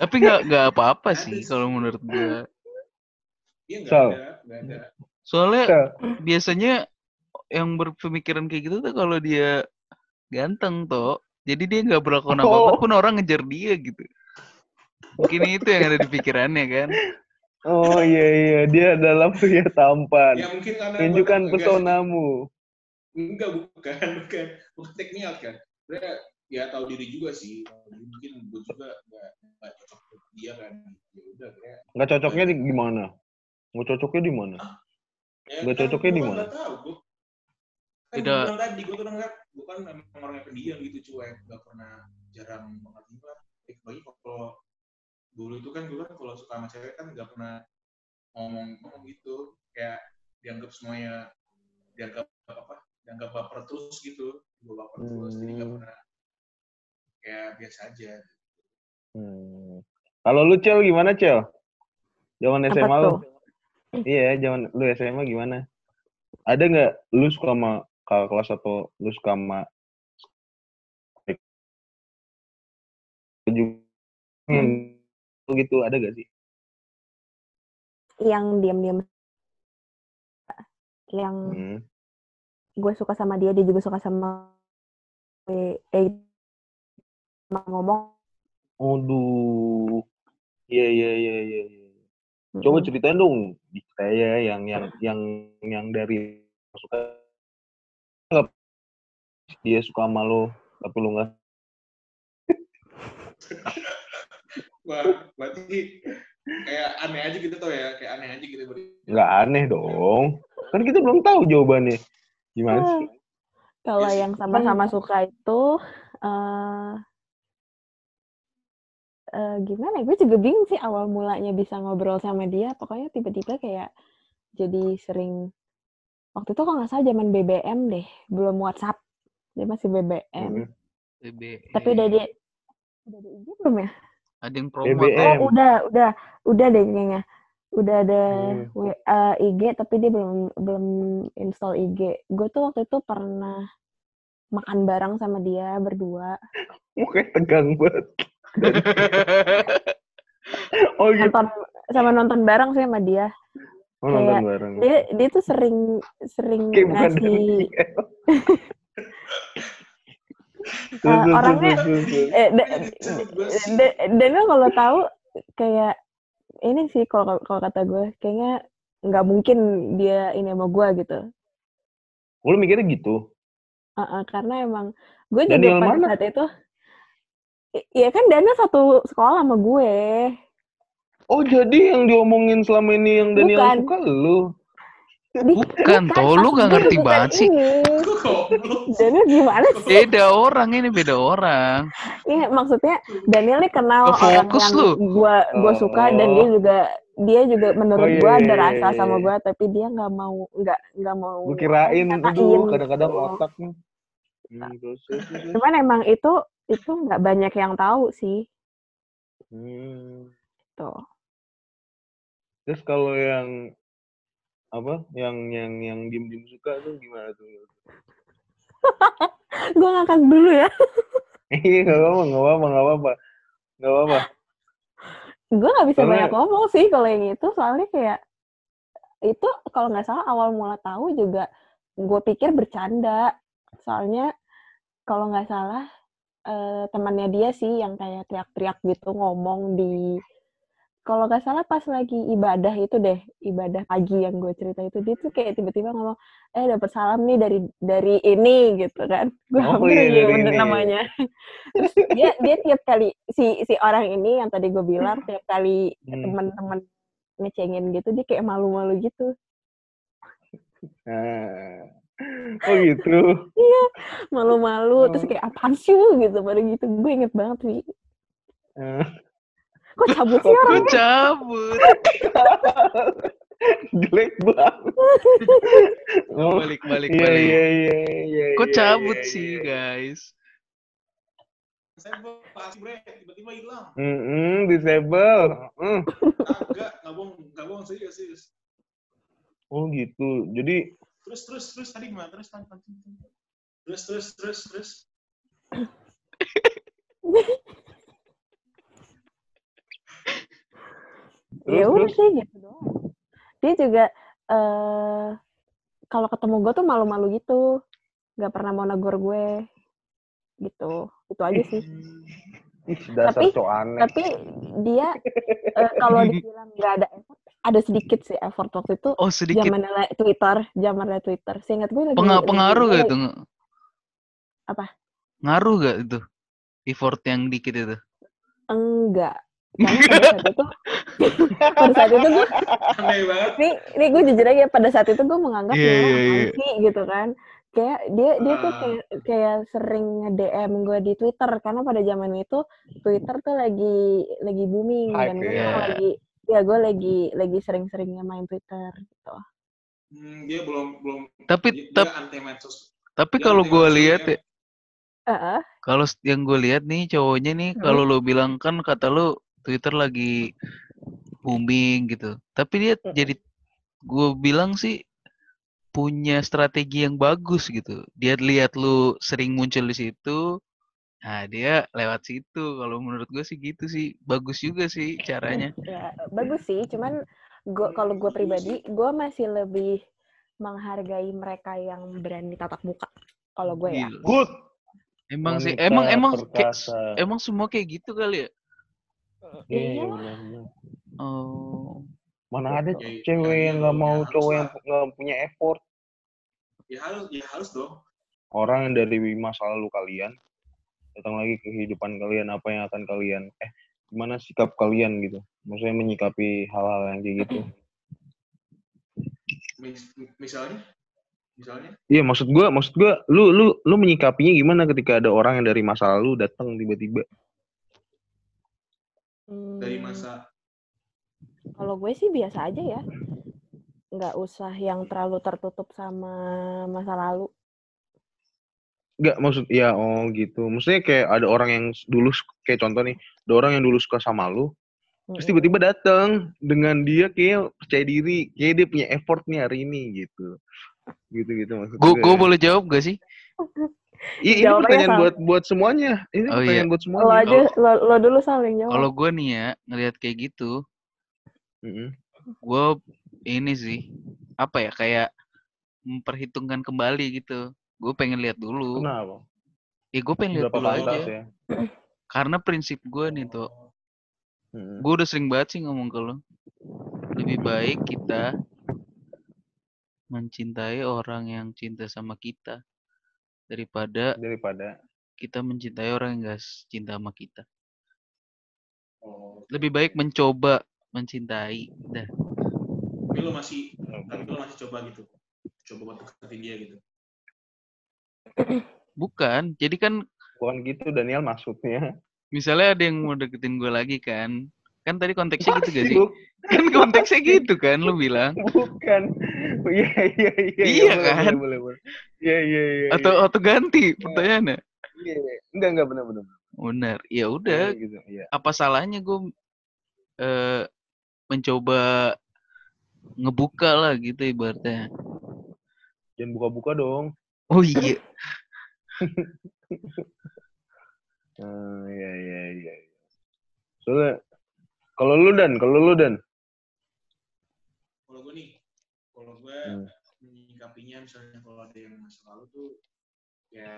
[SPEAKER 2] Tapi nggak nggak apa-apa sih kalau menurut gue.
[SPEAKER 1] Iya nggak
[SPEAKER 4] Sal.
[SPEAKER 1] ada, nggak ada.
[SPEAKER 2] Soalnya
[SPEAKER 4] Sal.
[SPEAKER 2] biasanya yang berpemikiran kayak gitu tuh kalau dia ganteng toh. Jadi dia nggak berlakukan
[SPEAKER 4] Oh.
[SPEAKER 2] apa-apa pun orang ngejar dia gitu. Mungkin itu yang ada di pikirannya kan.
[SPEAKER 4] Oh iya iya dia adalah <laughs> pria tampan.
[SPEAKER 1] Ya mungkin karena
[SPEAKER 4] Tunjukkan pesonamu.
[SPEAKER 1] Enggak, bukan, bukan. Bukan teknial kan. Dia ya tahu diri juga sih. Mungkin gue juga nggak nggak cocok untuk dia kan. Ya udah, kayak
[SPEAKER 4] Nggak cocoknya di gimana? Nggak cocoknya di mana?
[SPEAKER 1] Ya,
[SPEAKER 4] Nggak
[SPEAKER 1] kan
[SPEAKER 4] cocoknya di
[SPEAKER 1] kan
[SPEAKER 4] mana?
[SPEAKER 1] nggak tahu. Kan
[SPEAKER 2] Tidak.
[SPEAKER 1] bilang tadi, gue tuh nggak, gue kan emang orang yang pendiam gitu, cuek, nggak pernah jarang banget juga. Eh, bagi kalau dulu itu kan gue kan kalau suka sama cewek kan nggak pernah ngomong ngomong gitu, kayak dianggap semuanya dianggap apa? Dianggap baper terus gitu, gue baper terus, jadi nggak
[SPEAKER 4] Hmm.
[SPEAKER 1] pernah kayak biasa aja.
[SPEAKER 4] Hmm. Kalau lu Cel gimana Cel? Zaman
[SPEAKER 3] Apa
[SPEAKER 4] SMA lu?
[SPEAKER 3] tuh?
[SPEAKER 4] Iya, zaman lu SMA gimana? Ada nggak lu suka sama kakak kelas atau lu suka sama
[SPEAKER 3] Hmm.
[SPEAKER 4] gitu ada gak sih?
[SPEAKER 3] yang diam-diam yang
[SPEAKER 4] Hmm.
[SPEAKER 3] gue suka sama dia dia juga suka sama gue eh sama ngomong
[SPEAKER 4] Aduh. Iya iya iya iya. iya. Coba ceritain dong saya yang yang yang yang dari suka nggak dia suka sama lo tapi lo nggak <laughs>
[SPEAKER 1] Wah, berarti kayak aneh aja gitu tuh ya, kayak aneh aja gitu. berarti.
[SPEAKER 4] nggak aneh dong kan kita belum tahu jawabannya gimana sih
[SPEAKER 3] kalau
[SPEAKER 1] Iya
[SPEAKER 3] yang sama-sama suka itu eh eh, gimana ya? gue juga bingung sih awal mulanya bisa ngobrol sama dia pokoknya tiba-tiba kayak jadi sering waktu itu kalau nggak salah zaman BBM deh belum WhatsApp dia masih BBM.
[SPEAKER 2] BBM.
[SPEAKER 3] tapi udah dia udah di IG belum ya
[SPEAKER 2] Ada yang promo.
[SPEAKER 4] BBM.
[SPEAKER 3] oh udah udah udah deh kayaknya udah ada
[SPEAKER 4] Hmm.
[SPEAKER 3] Eh, IG tapi dia belum belum install IG gue tuh waktu itu pernah makan bareng sama dia berdua
[SPEAKER 4] mukanya tegang banget <laughs> oh gitu.
[SPEAKER 3] Nonton sama nonton bareng sih sama dia.
[SPEAKER 4] Oh, nonton
[SPEAKER 3] kayak
[SPEAKER 4] bareng.
[SPEAKER 3] dia dia tuh sering sering
[SPEAKER 4] kayak
[SPEAKER 3] ngasih <laughs>
[SPEAKER 4] terus,
[SPEAKER 3] orangnya- eh, da- da- Daniel kalau tahu kayak ini sih kalau kalau kata gue kayaknya nggak mungkin dia ini sama gue gitu.
[SPEAKER 4] Lu mikirnya gitu.
[SPEAKER 3] Uh-uh, karena emang gue juga
[SPEAKER 4] Daniel
[SPEAKER 3] pada
[SPEAKER 4] mana?
[SPEAKER 3] saat itu Iya kan Daniel satu sekolah sama gue.
[SPEAKER 4] oh jadi yang diomongin selama ini yang Daniel
[SPEAKER 3] Bukan.
[SPEAKER 4] suka lu
[SPEAKER 3] Di-
[SPEAKER 2] Bukan, toh, lu
[SPEAKER 3] gue
[SPEAKER 2] ngerti
[SPEAKER 3] bukan
[SPEAKER 2] banget sih. <laughs>
[SPEAKER 3] Ini. Daniel gimana sih?
[SPEAKER 2] Beda orang ini, beda orang.
[SPEAKER 3] Iya, maksudnya Daniel nih kenal
[SPEAKER 2] Nggak
[SPEAKER 3] orang
[SPEAKER 2] fokus
[SPEAKER 3] yang
[SPEAKER 2] lu.
[SPEAKER 3] gua gua suka dan dia
[SPEAKER 4] Oh.
[SPEAKER 3] juga dia juga menurut
[SPEAKER 4] Oh, iya,
[SPEAKER 3] gua
[SPEAKER 4] iya,
[SPEAKER 3] ada
[SPEAKER 4] iya,
[SPEAKER 3] rasa sama gua tapi dia nggak mau nggak nggak mau
[SPEAKER 4] gue kirain aduh kadang-kadang otaknya hmm.
[SPEAKER 3] Cuman emang itu itu nggak banyak yang tahu sih.
[SPEAKER 4] Hmm.
[SPEAKER 3] Tuh.
[SPEAKER 4] terus kalau yang apa yang yang yang diem diem suka tuh gimana tuh <laughs>
[SPEAKER 3] Gua ngangkat dulu ya. <laughs>
[SPEAKER 4] iya nggak apa nggak apa nggak apa nggak apa
[SPEAKER 3] Gua nggak bisa banyak ngomong sih kalau yang itu soalnya kayak itu kalau nggak salah awal mula tahu juga gue pikir bercanda soalnya kalau nggak salah eh, temannya dia sih yang kayak teriak-teriak gitu ngomong di kalau nggak salah pas lagi ibadah itu deh ibadah pagi yang gue cerita itu dia tuh kayak tiba-tiba ngomong eh dapat salam nih dari dari ini gitu kan <laughs> gue
[SPEAKER 4] Oh, iya,
[SPEAKER 3] bener namanya terus dia dia tiap kali si si orang ini yang tadi gue bilang tiap kali
[SPEAKER 4] Hmm.
[SPEAKER 3] teman-teman ngecengin gitu dia kayak malu-malu gitu
[SPEAKER 4] nah. Oh gitu <laughs>
[SPEAKER 3] malu-malu terus
[SPEAKER 4] Oh.
[SPEAKER 3] kayak apaan sih lu gitu pada gitu gue inget banget wi
[SPEAKER 4] Eh,
[SPEAKER 3] kok cabut sih
[SPEAKER 2] Gue
[SPEAKER 3] orang
[SPEAKER 2] cabut. <laughs>
[SPEAKER 4] jelek banget oh
[SPEAKER 2] Balik, balik,
[SPEAKER 4] iya
[SPEAKER 2] balik.
[SPEAKER 4] iya iya iya
[SPEAKER 2] Kok
[SPEAKER 4] iya,
[SPEAKER 2] cabut
[SPEAKER 4] iya,
[SPEAKER 2] sih,
[SPEAKER 4] iya.
[SPEAKER 2] guys?
[SPEAKER 1] Pasti bre, tiba-tiba hilang.
[SPEAKER 4] Mm-mm, disable Mm.
[SPEAKER 1] Kagak, nggak bohong, nggak bohong serius, serius.
[SPEAKER 4] oh gitu jadi
[SPEAKER 1] Terus, terus, terus tadi gimana? Terus, terus, terus, terus, terus, <laughs> terus, terus.
[SPEAKER 3] ya
[SPEAKER 4] terus
[SPEAKER 3] udah sih gitu doang. Dia juga eh kalau ketemu gue tuh malu-malu gitu. Nggak pernah mau negor gue gitu. Itu aja sih.
[SPEAKER 4] Ih, dasar
[SPEAKER 3] Tapi-
[SPEAKER 4] aneh.
[SPEAKER 3] tapi dia eh, kalau dibilang nggak ada effort ada sedikit sih effort waktu itu
[SPEAKER 2] Oh, sedikit.
[SPEAKER 3] zaman Twitter zaman Twitter seingat gue lagi lagi-
[SPEAKER 2] pengaruh gak itu?
[SPEAKER 3] Apa?
[SPEAKER 2] Ngaruh gak itu? Effort yang dikit itu?
[SPEAKER 3] enggak <laughs> karena pada saat itu <laughs> pada saat itu gue nih nih gue jujur aja pada saat itu gue menganggap
[SPEAKER 2] Iya,
[SPEAKER 3] dia orang
[SPEAKER 2] iya, iya.
[SPEAKER 3] apaan sih gitu kan kayak dia dia tuh
[SPEAKER 1] Ah.
[SPEAKER 3] kayak kayak sering nge DM gue di Twitter karena pada zaman itu Twitter tuh lagi lagi booming
[SPEAKER 4] Hype,
[SPEAKER 3] dan gue
[SPEAKER 2] ya.
[SPEAKER 3] tuh lagi ya gue lagi lagi sering-seringnya main Twitter gitu
[SPEAKER 1] Hmm, dia belum, belum,
[SPEAKER 2] Tapi,
[SPEAKER 1] dia,
[SPEAKER 2] tap,
[SPEAKER 1] dia
[SPEAKER 2] tapi
[SPEAKER 1] dia
[SPEAKER 2] kalau gue lihat
[SPEAKER 1] ya.
[SPEAKER 2] ya,
[SPEAKER 3] Heeh.
[SPEAKER 2] kalau yang gue lihat nih cowoknya nih,
[SPEAKER 3] Hmm.
[SPEAKER 2] kalau lo bilang kan kata lo Twitter lagi booming gitu. Tapi dia
[SPEAKER 3] Mm-mm.
[SPEAKER 2] jadi gue bilang sih punya strategi yang bagus gitu. Dia lihat lu sering muncul di situ, nah dia lewat situ. Kalau menurut gue sih gitu sih, bagus juga sih caranya.
[SPEAKER 3] ya bagus sih cuman gue kalau gue pribadi gue masih lebih menghargai mereka yang berani tatap muka kalau gue ya.
[SPEAKER 4] Good.
[SPEAKER 2] Emang sih,
[SPEAKER 4] Wanita
[SPEAKER 2] emang emang kayak, emang semua kayak gitu kali ya?
[SPEAKER 4] Iya,
[SPEAKER 3] Iya
[SPEAKER 4] iya, benar-benar.
[SPEAKER 2] Oh.
[SPEAKER 4] Mana ada cewek
[SPEAKER 1] ya,
[SPEAKER 4] yang
[SPEAKER 1] ya,
[SPEAKER 4] nggak
[SPEAKER 1] ya,
[SPEAKER 4] mau cowok yang nggak punya effort.
[SPEAKER 1] Ya harus, ya harus dong.
[SPEAKER 4] Orang yang dari masa lalu kalian datang lagi ke kehidupan kalian, apa yang akan kalian eh gimana sikap kalian gitu? Maksudnya menyikapi hal-hal yang kayak gitu.
[SPEAKER 1] Mis- misalnya, misalnya,
[SPEAKER 4] Iya, maksud gua, maksud gua, lu lu lu menyikapinya gimana ketika ada orang yang dari masa lalu datang tiba-tiba?
[SPEAKER 1] dari masa
[SPEAKER 3] kalau gue sih biasa aja ya nggak usah yang terlalu tertutup sama masa lalu
[SPEAKER 4] Enggak, maksud ya oh gitu. Maksudnya kayak ada orang yang dulu kayak contoh nih, ada orang yang dulu suka sama lu, terus
[SPEAKER 3] Mm-mm.
[SPEAKER 4] tiba-tiba datang dengan dia kayak percaya diri, kayak dia punya effort nih hari ini gitu. Gitu-gitu maksud
[SPEAKER 2] Gue
[SPEAKER 4] gue.
[SPEAKER 2] gue boleh jawab gak sih?
[SPEAKER 4] Iya, ini
[SPEAKER 3] Jawabannya
[SPEAKER 4] pertanyaan
[SPEAKER 3] sama.
[SPEAKER 4] buat buat semuanya. Ini
[SPEAKER 2] Oh,
[SPEAKER 4] pertanyaan
[SPEAKER 2] iya.
[SPEAKER 4] buat
[SPEAKER 3] lo
[SPEAKER 4] semuanya.
[SPEAKER 3] aja lo, lo dulu saling jawab
[SPEAKER 2] Kalau gue nih ya ngelihat kayak gitu,
[SPEAKER 4] Mm-mm.
[SPEAKER 2] gue ini sih apa ya kayak memperhitungkan kembali gitu. Gue pengen lihat dulu.
[SPEAKER 4] Kenapa?
[SPEAKER 2] Ya gue pengen lihat dulu aja.
[SPEAKER 4] ya?
[SPEAKER 2] Karena prinsip gue nih tuh,
[SPEAKER 4] Mm-mm.
[SPEAKER 2] gue udah sering banget sih ngomong ke lo. Lebih baik kita mencintai orang yang cinta sama kita daripada
[SPEAKER 4] Daripada
[SPEAKER 2] kita mencintai orang yang gak cinta sama kita.
[SPEAKER 1] oh,
[SPEAKER 2] Lebih baik mencoba mencintai. Dah.
[SPEAKER 1] tapi lo masih, tapi lo masih coba gitu, coba buat deketin dia gitu.
[SPEAKER 2] Bukan. Jadi kan
[SPEAKER 4] bukan gitu Daniel maksudnya.
[SPEAKER 2] misalnya ada yang mau deketin gue lagi kan. Kan tadi konteksnya gitu gak sih?
[SPEAKER 4] Buk-
[SPEAKER 2] Kan konteksnya gitu kan lu bilang.
[SPEAKER 4] Bukan. <laughs> Iya iya iya.
[SPEAKER 2] Iya
[SPEAKER 4] boleh,
[SPEAKER 2] kan?
[SPEAKER 4] Boleh boleh. Iya iya iya.
[SPEAKER 2] Atau
[SPEAKER 4] iya.
[SPEAKER 2] atau ganti pertanyaannya.
[SPEAKER 4] Iya, iya. Enggak enggak benar benar.
[SPEAKER 2] Benar. Ya udah,
[SPEAKER 4] Iya, gitu. Iya.
[SPEAKER 2] apa salahnya gue eh mencoba ngebuka lah gitu ibaratnya.
[SPEAKER 4] Jangan buka-buka dong.
[SPEAKER 2] Oh iya.
[SPEAKER 4] Hmm, <laughs> iya iya iya. Soalnya kalau lu dan kalau lu dan
[SPEAKER 1] Kalau gue nih, kalau gue
[SPEAKER 4] Hmm.
[SPEAKER 1] menyikapinya misalnya kalau ada yang masa lalu tuh ya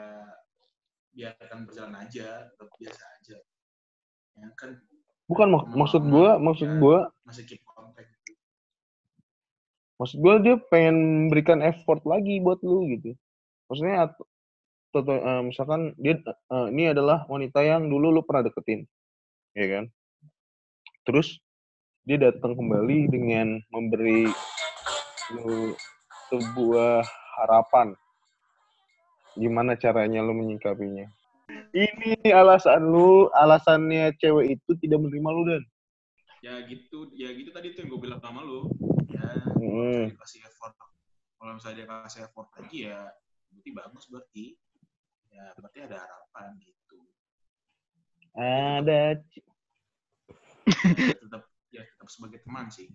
[SPEAKER 1] biarkan berjalan aja, tetap biasa aja. Ya kan
[SPEAKER 4] bukan mak- maksud gua, maksud gua,
[SPEAKER 1] masih keep contact.
[SPEAKER 4] maksud gua dia pengen memberikan effort lagi buat lu gitu. Maksudnya at- atau eh, misalkan dia eh, ini adalah wanita yang dulu lu pernah deketin. Ya kan? Terus dia datang kembali dengan memberi lu sebuah harapan. Gimana caranya lu menyikapinya? Ini nih alasan lu, alasannya cewek itu tidak menerima lu dan.
[SPEAKER 1] Ya gitu, ya gitu tadi tuh yang gue bilang sama lu. Ya
[SPEAKER 4] Hmm.
[SPEAKER 1] kasih effort. Kalau misalnya dia kasih effort lagi ya berarti bagus berarti. Ya berarti ada harapan gitu.
[SPEAKER 4] Ada
[SPEAKER 1] Ya, tetap ya tetap sebagai teman sih.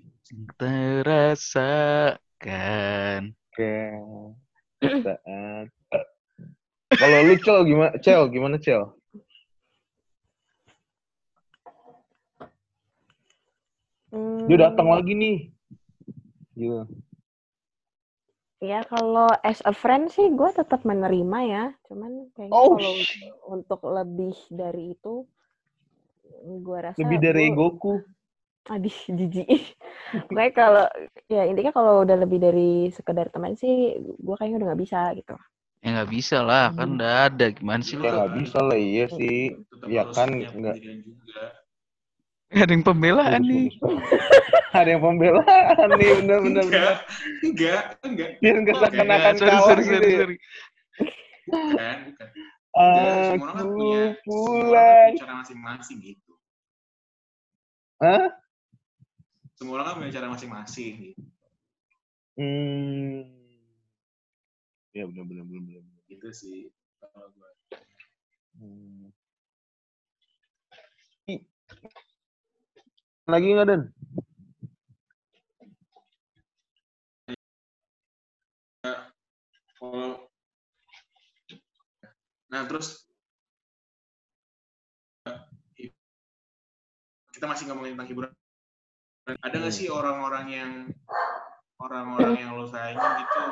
[SPEAKER 2] Terasakan.
[SPEAKER 4] ke saat kalau lu cel gimana cel gimana cel dia datang
[SPEAKER 3] Hmm,
[SPEAKER 4] lagi nih gitu
[SPEAKER 3] Ya kalau as a friend sih gue tetap menerima ya. Cuman kayaknya
[SPEAKER 4] Oh,
[SPEAKER 3] kalau untuk lebih dari itu, gue rasa
[SPEAKER 4] lebih dari
[SPEAKER 3] gua-
[SPEAKER 4] egoku
[SPEAKER 3] Aduh, jijik. Pokoknya kalau ya intinya kalau udah lebih dari sekedar teman sih, gue kayaknya udah nggak bisa gitu.
[SPEAKER 2] Ya nggak bisa lah, kan udah ada. Gimana sih lu?
[SPEAKER 4] ya nggak bisa lah iya sih
[SPEAKER 1] Tetap
[SPEAKER 4] Ya kan, nggak.
[SPEAKER 1] Juga.
[SPEAKER 2] Ada yang pembelaan nih. <laughs>
[SPEAKER 4] ada yang pembelaan nih bener bener
[SPEAKER 1] Enggak, enggak, enggak.
[SPEAKER 4] biar nggak
[SPEAKER 1] Oke,
[SPEAKER 4] seakan-akan
[SPEAKER 2] sorry,
[SPEAKER 4] kalah
[SPEAKER 2] sorry,
[SPEAKER 4] gitu
[SPEAKER 2] sorry,
[SPEAKER 4] ya.
[SPEAKER 2] sorry.
[SPEAKER 1] Bukan, bukan. Enggak, semua orang kan
[SPEAKER 4] aku
[SPEAKER 1] punya, semua orang kan
[SPEAKER 4] pulang
[SPEAKER 1] punya cara masing-masing gitu.
[SPEAKER 4] Hah?
[SPEAKER 1] Semua orang kan punya cara masing-masing gitu.
[SPEAKER 4] hmm ya bener bener bener bener.
[SPEAKER 1] Gitu sih. Kalau gua.
[SPEAKER 4] Hmm. Lagi nggak?
[SPEAKER 1] Kalau Nah, terus kita masih ngomongin tentang hiburan ada nggak sih orang-orang yang orang-orang yang lo sayangin gitu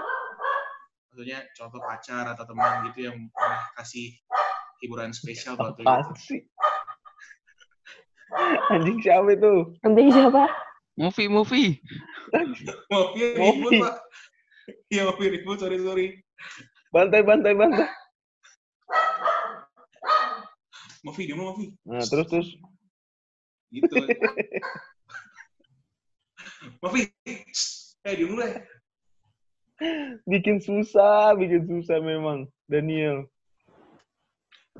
[SPEAKER 1] maksudnya contoh pacar atau teman gitu yang pernah kasih hiburan spesial buat lo gitu.
[SPEAKER 4] Anjing siapa itu?
[SPEAKER 3] Nanti siapa?
[SPEAKER 2] Movie, movie.
[SPEAKER 1] ya ribut pak iya mau ribut sorry sorry
[SPEAKER 4] Bantai, bantai, bantai.
[SPEAKER 1] mau video mau Vi.
[SPEAKER 4] Nah, terus, terus.
[SPEAKER 1] gitu Vi. eh dulu ya
[SPEAKER 4] Bikin susah, bikin susah memang. Daniel.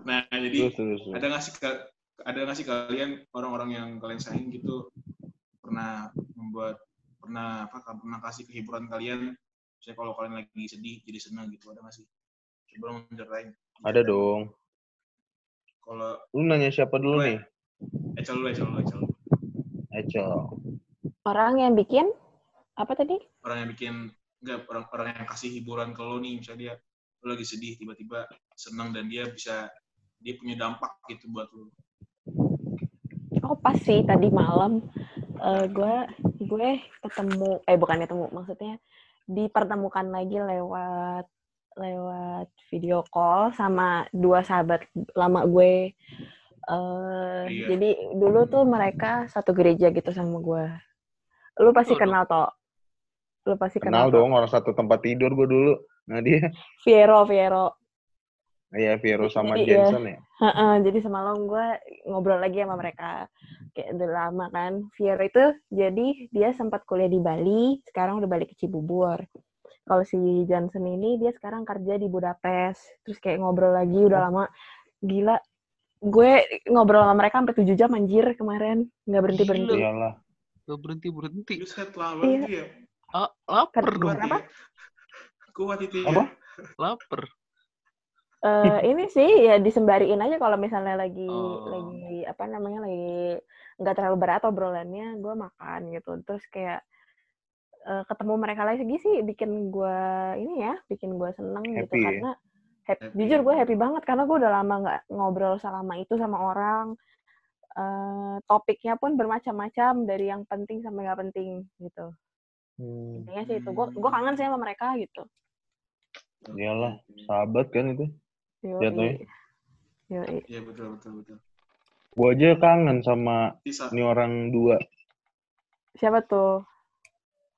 [SPEAKER 1] nah jadi
[SPEAKER 4] Terus, terus. terus.
[SPEAKER 1] ada nggak sih ka- ada nggak sih kalian orang-orang yang kalian sayang gitu pernah membuat pernah apa pernah kasih kehiburan kalian misalnya kalau kalian lagi sedih jadi senang gitu ada nggak sih coba dong ceritain
[SPEAKER 4] Ada dong.
[SPEAKER 1] kalau
[SPEAKER 4] Lu nanya siapa dulu
[SPEAKER 1] Gue.
[SPEAKER 4] nih?
[SPEAKER 1] Ecel dulu Ecel dulu Ecel.
[SPEAKER 4] Ecel.
[SPEAKER 3] Orang yang bikin apa tadi?
[SPEAKER 1] orang yang bikin enggak orang orang yang kasih hiburan ke lo nih misalnya dia lo lagi sedih tiba-tiba senang dan dia bisa dia punya dampak gitu buat lo
[SPEAKER 3] Oh pas sih tadi malam eh, gue gue ketemu eh bukan ketemu maksudnya dipertemukan lagi lewat lewat video call sama dua sahabat lama gue. Eh,
[SPEAKER 1] Iya.
[SPEAKER 3] Jadi dulu tuh mereka satu gereja gitu sama gue. Lu pasti
[SPEAKER 1] Betul,
[SPEAKER 3] kenal toh. Lu pasti
[SPEAKER 4] Kenal
[SPEAKER 3] kenal,
[SPEAKER 4] dong orang satu tempat tidur gue dulu. Nah dia,
[SPEAKER 3] Fiero Fiero.
[SPEAKER 4] Iya Vero sama
[SPEAKER 3] Jadi, ya.
[SPEAKER 4] Jensen ya.
[SPEAKER 3] Heeh, jadi semalam gue ngobrol lagi sama mereka kayak udah lama kan. Fiero itu jadi dia sempat kuliah di Bali, sekarang udah balik ke Cibubur. Kalau si Johnson ini dia sekarang kerja di Budapest, terus kayak ngobrol lagi udah lama. Gila, gue ngobrol sama mereka sampai 7 jam anjir kemarin, nggak berhenti berhenti.
[SPEAKER 1] Gila.
[SPEAKER 4] Iyalah.
[SPEAKER 2] Gak berhenti berhenti.
[SPEAKER 1] Buset lama
[SPEAKER 3] Iya.
[SPEAKER 1] ya
[SPEAKER 2] Ah, lapar dong.
[SPEAKER 1] ya kuat itu ya
[SPEAKER 4] Apa?
[SPEAKER 2] Lapar.
[SPEAKER 3] Eh, <laughs> ini sih ya disembariin aja kalau misalnya lagi
[SPEAKER 2] Oh.
[SPEAKER 3] lagi apa namanya lagi nggak terlalu berat obrolannya gue makan gitu terus kayak eh, ketemu mereka lagi sih bikin gue ini ya bikin gue seneng gitu
[SPEAKER 4] Happy ya?
[SPEAKER 3] karena hap-
[SPEAKER 1] Happy.
[SPEAKER 3] jujur gue happy banget karena gue udah lama nggak ngobrol selama itu sama orang Eh, topiknya pun bermacam-macam dari yang penting sampai nggak penting gitu
[SPEAKER 4] Hmm,
[SPEAKER 3] intinya sih itu gue gue kangen sih sama mereka gitu
[SPEAKER 4] iyalah, sahabat kan itu.
[SPEAKER 3] Yoi.
[SPEAKER 4] Jatuhnya.
[SPEAKER 3] Yoi.
[SPEAKER 1] iya betul betul betul
[SPEAKER 4] Gue aja kangen sama
[SPEAKER 1] bisa
[SPEAKER 4] ini orang dua.
[SPEAKER 3] siapa tuh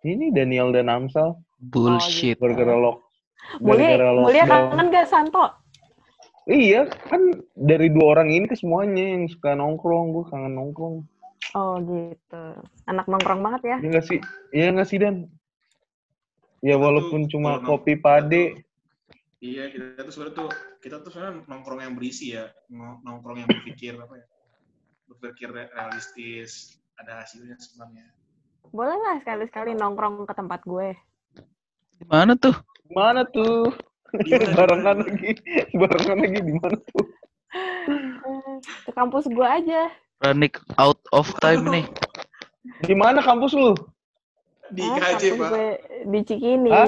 [SPEAKER 4] Ini Daniel dan Amsal.
[SPEAKER 2] Bullshit.
[SPEAKER 3] gitu.
[SPEAKER 4] Gara-gara lock.
[SPEAKER 3] Mulia, Mulia kangen gak Santo?
[SPEAKER 4] Iya, kan dari dua orang ini ke semuanya yang suka nongkrong. Gue kangen nongkrong.
[SPEAKER 3] Oh gitu. Anak nongkrong banget ya.
[SPEAKER 4] Iya nggak sih? Iya nggak sih, Dan? Ya walaupun cuma kopi pade.
[SPEAKER 1] Iya kita tuh sebenarnya tuh kita tuh sebenarnya nongkrong yang berisi ya nongkrong yang berpikir apa ya berpikir realistis ada hasilnya sebenarnya
[SPEAKER 3] Boleh lah sekali-sekali nongkrong ke tempat gue.
[SPEAKER 2] Gimana tuh?
[SPEAKER 4] Mana tuh?
[SPEAKER 1] Di mana, di <laughs>
[SPEAKER 4] barengan lagi. Barengan lagi di mana tuh?
[SPEAKER 3] Ke kampus gue aja.
[SPEAKER 2] Ranik out of time nih.
[SPEAKER 4] Di mana kampus lu?
[SPEAKER 1] Di
[SPEAKER 3] Ah,
[SPEAKER 1] KJ pak
[SPEAKER 3] gue di Cikini.
[SPEAKER 4] Hah?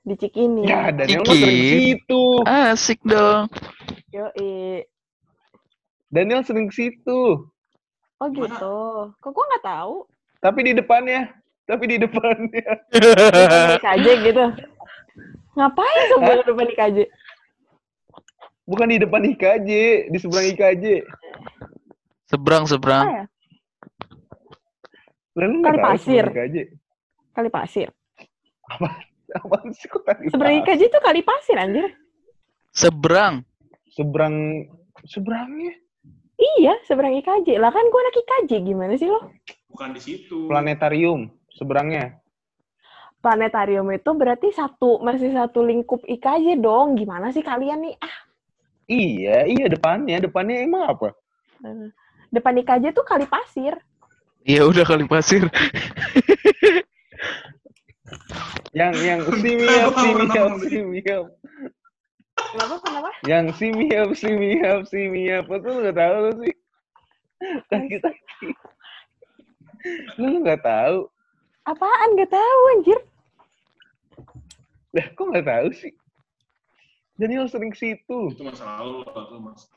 [SPEAKER 3] Di Cikini.
[SPEAKER 4] Ya, Daniel mah sering situ.
[SPEAKER 2] Asik dong.
[SPEAKER 3] Yoi.
[SPEAKER 4] Daniel sering situ.
[SPEAKER 3] Oh gitu. Kok gue nggak tahu?
[SPEAKER 4] Tapi di depannya. Tapi di depannya.
[SPEAKER 3] Di KJ gitu. Ngapain sebenarnya di depan di KJ?
[SPEAKER 4] Bukan di depan IKJ, di seberang IKJ.
[SPEAKER 2] Seberang
[SPEAKER 3] Ah
[SPEAKER 2] seberang.
[SPEAKER 3] ya,
[SPEAKER 4] Lalu
[SPEAKER 3] Kali pasir.
[SPEAKER 4] IKJ.
[SPEAKER 3] Kali pasir.
[SPEAKER 4] Apaan sih kok kali
[SPEAKER 3] Seberang
[SPEAKER 4] pasir?
[SPEAKER 3] KJ itu kali pasir anjir.
[SPEAKER 2] Seberang.
[SPEAKER 4] Seberang seberangnya
[SPEAKER 3] Iya, seberang IKJ. Lah kan gue anak IKJ, gimana sih lo?
[SPEAKER 1] bukan di situ
[SPEAKER 4] planetarium seberangnya.
[SPEAKER 3] Planetarium itu berarti satu, masih satu lingkup IKJ dong. Gimana sih kalian nih? Ah,
[SPEAKER 4] Iya, iya depannya. Depannya emang apa?
[SPEAKER 3] eh, depan IKJ tuh kali pasir.
[SPEAKER 2] Iya udah kali pasir. <laughs>
[SPEAKER 4] Yang yang
[SPEAKER 1] Kenapa orang
[SPEAKER 4] simiap,
[SPEAKER 1] ngomong gitu?
[SPEAKER 4] simiap.
[SPEAKER 3] Kenapa, kenapa?
[SPEAKER 4] Yang simiap, simiap, simiap. Itu lu nggak tahu lu sih. Kaki kaki. Lu lu nggak tahu.
[SPEAKER 3] Apaan? Gak tahu anjir.
[SPEAKER 4] Lah, kok nggak tahu sih? Daniel sering situ.
[SPEAKER 1] itu masa lalu lah tuh mas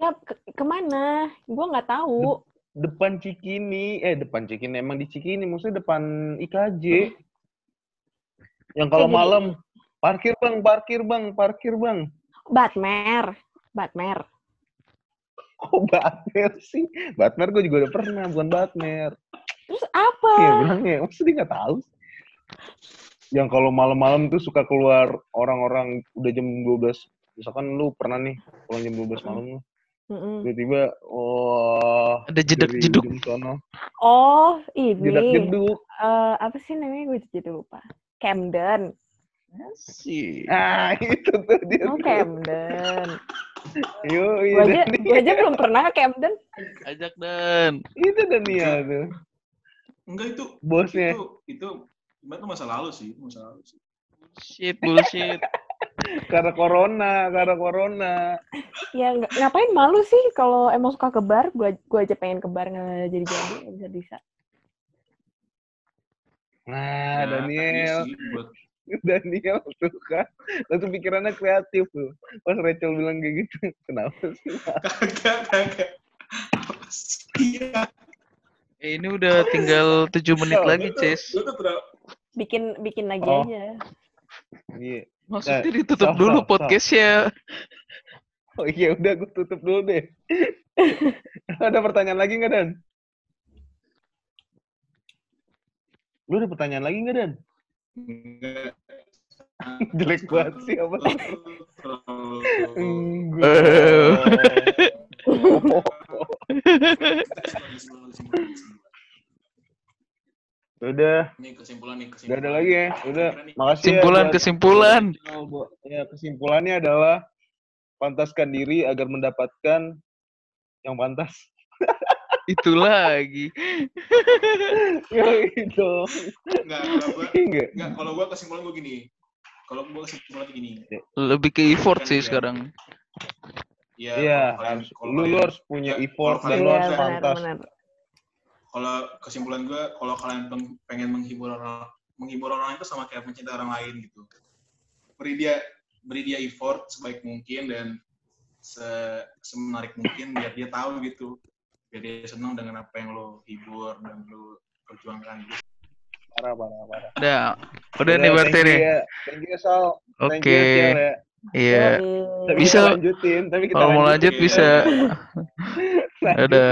[SPEAKER 3] Siap, ke- ke mana? Gue nggak tahu.
[SPEAKER 4] Depan Cikini, eh depan Cikini emang di Cikini, maksudnya depan IKJ. Yang kalau
[SPEAKER 3] jadi-
[SPEAKER 4] malam parkir bang, parkir bang, parkir bang.
[SPEAKER 3] Batmer. Batmer.
[SPEAKER 4] Kok Batmer sih? Batmer gue juga udah pernah, bukan Batmer.
[SPEAKER 3] Terus apa?
[SPEAKER 4] Iya bilangnya, maksudnya dia nggak tahu. Yang kalau malam-malam tuh suka keluar orang-orang udah jam 12. Misalkan lu pernah nih pulang jam 12 malam lu. Tiba-tiba, wah.
[SPEAKER 2] Ada jeduk-jeduk.
[SPEAKER 3] Oh, ini.
[SPEAKER 4] Jedak-jeduk.
[SPEAKER 3] Eh, apa sih namanya? Gue jadi lupa. Camden.
[SPEAKER 2] Sih.
[SPEAKER 4] Ah, <laughs> itu tuh dia.
[SPEAKER 3] Oh. Camden.
[SPEAKER 4] Yo,
[SPEAKER 3] Gue
[SPEAKER 4] iya.
[SPEAKER 3] aja,
[SPEAKER 4] Dan
[SPEAKER 3] gue aja belum pernah ke Camden.
[SPEAKER 2] Ajak dan.
[SPEAKER 4] Itu Dania tuh.
[SPEAKER 1] Enggak itu
[SPEAKER 4] Bosnya.
[SPEAKER 1] itu itu itu masa lalu sih, masa lalu sih.
[SPEAKER 2] Shit, bullshit.
[SPEAKER 4] Karena corona, karena corona.
[SPEAKER 3] Ya ng- ngapain malu sih kalau emang suka ke bar, gue gue aja pengen ke bar nggak jadi jadi nggak bisa bisa.
[SPEAKER 4] Nah,
[SPEAKER 1] Ya,
[SPEAKER 4] Daniel.
[SPEAKER 1] buat <laughs>
[SPEAKER 4] Daniel tuh kan. Langsung pikirannya kreatif tuh. Pas Rachel bilang kayak gitu. <laughs> Kenapa sih? <laughs>
[SPEAKER 1] kagak kagak. Apa sih ya?
[SPEAKER 2] Eh, ini udah tinggal 7 menit lagi,
[SPEAKER 1] terlalu
[SPEAKER 3] Bikin bikin lagi
[SPEAKER 4] Oh.
[SPEAKER 3] aja.
[SPEAKER 4] Iya.
[SPEAKER 2] Maksudnya
[SPEAKER 4] Eh,
[SPEAKER 2] ditutup
[SPEAKER 4] Sal,
[SPEAKER 2] dulu podcastnya.
[SPEAKER 4] Oh iya, udah gue tutup dulu deh. <laughs> ada pertanyaan lagi nggak, Dan? Lu ada pertanyaan lagi nggak, Dan?
[SPEAKER 1] enggak. <laughs>
[SPEAKER 4] Jelek banget sih apa? Enggak. <laughs> Udah,
[SPEAKER 1] Ini kesimpulan nih,
[SPEAKER 4] udah
[SPEAKER 1] kesimpulan.
[SPEAKER 4] ada lagi ya. Udah, makasih
[SPEAKER 2] Kesimpulan,
[SPEAKER 4] ya.
[SPEAKER 2] kesimpulan.
[SPEAKER 4] Ya, kesimpulannya adalah pantaskan diri agar mendapatkan yang pantas. <laughs>
[SPEAKER 2] Itu lagi. <laughs>
[SPEAKER 4] Ya itu.
[SPEAKER 1] Enggak, kalau gua
[SPEAKER 4] Enggak.
[SPEAKER 1] enggak kalau gua kesimpulan gua gini. Kalau gua kesimpulan gini.
[SPEAKER 2] Lebih ke effort sih sekarang.
[SPEAKER 1] Iya,
[SPEAKER 4] Iya,
[SPEAKER 1] kalau
[SPEAKER 4] lu, harus punya effort dan lu
[SPEAKER 3] Iya
[SPEAKER 4] harus
[SPEAKER 3] benar
[SPEAKER 4] pantas.
[SPEAKER 3] benar.
[SPEAKER 1] Kalau kesimpulan gue kalau kalian peng- pengen menghibur orang menghibur orang lain itu sama kayak mencintai orang lain gitu beri dia beri dia effort sebaik mungkin dan se semenarik mungkin biar dia tahu gitu biar dia senang dengan apa yang lo hibur dan lo perjuangkan gitu.
[SPEAKER 4] Parah, parah, parah.
[SPEAKER 2] Udah. Udah nih berarti
[SPEAKER 4] thank you
[SPEAKER 2] nih.
[SPEAKER 4] ya. Thank you, Sal. Thank
[SPEAKER 2] Oke.
[SPEAKER 4] ya.
[SPEAKER 2] Iya. Bisa.
[SPEAKER 4] lanjutin, tapi kita
[SPEAKER 2] Kalau mau lanjut
[SPEAKER 1] Iya.
[SPEAKER 2] bisa. <laughs> Ada.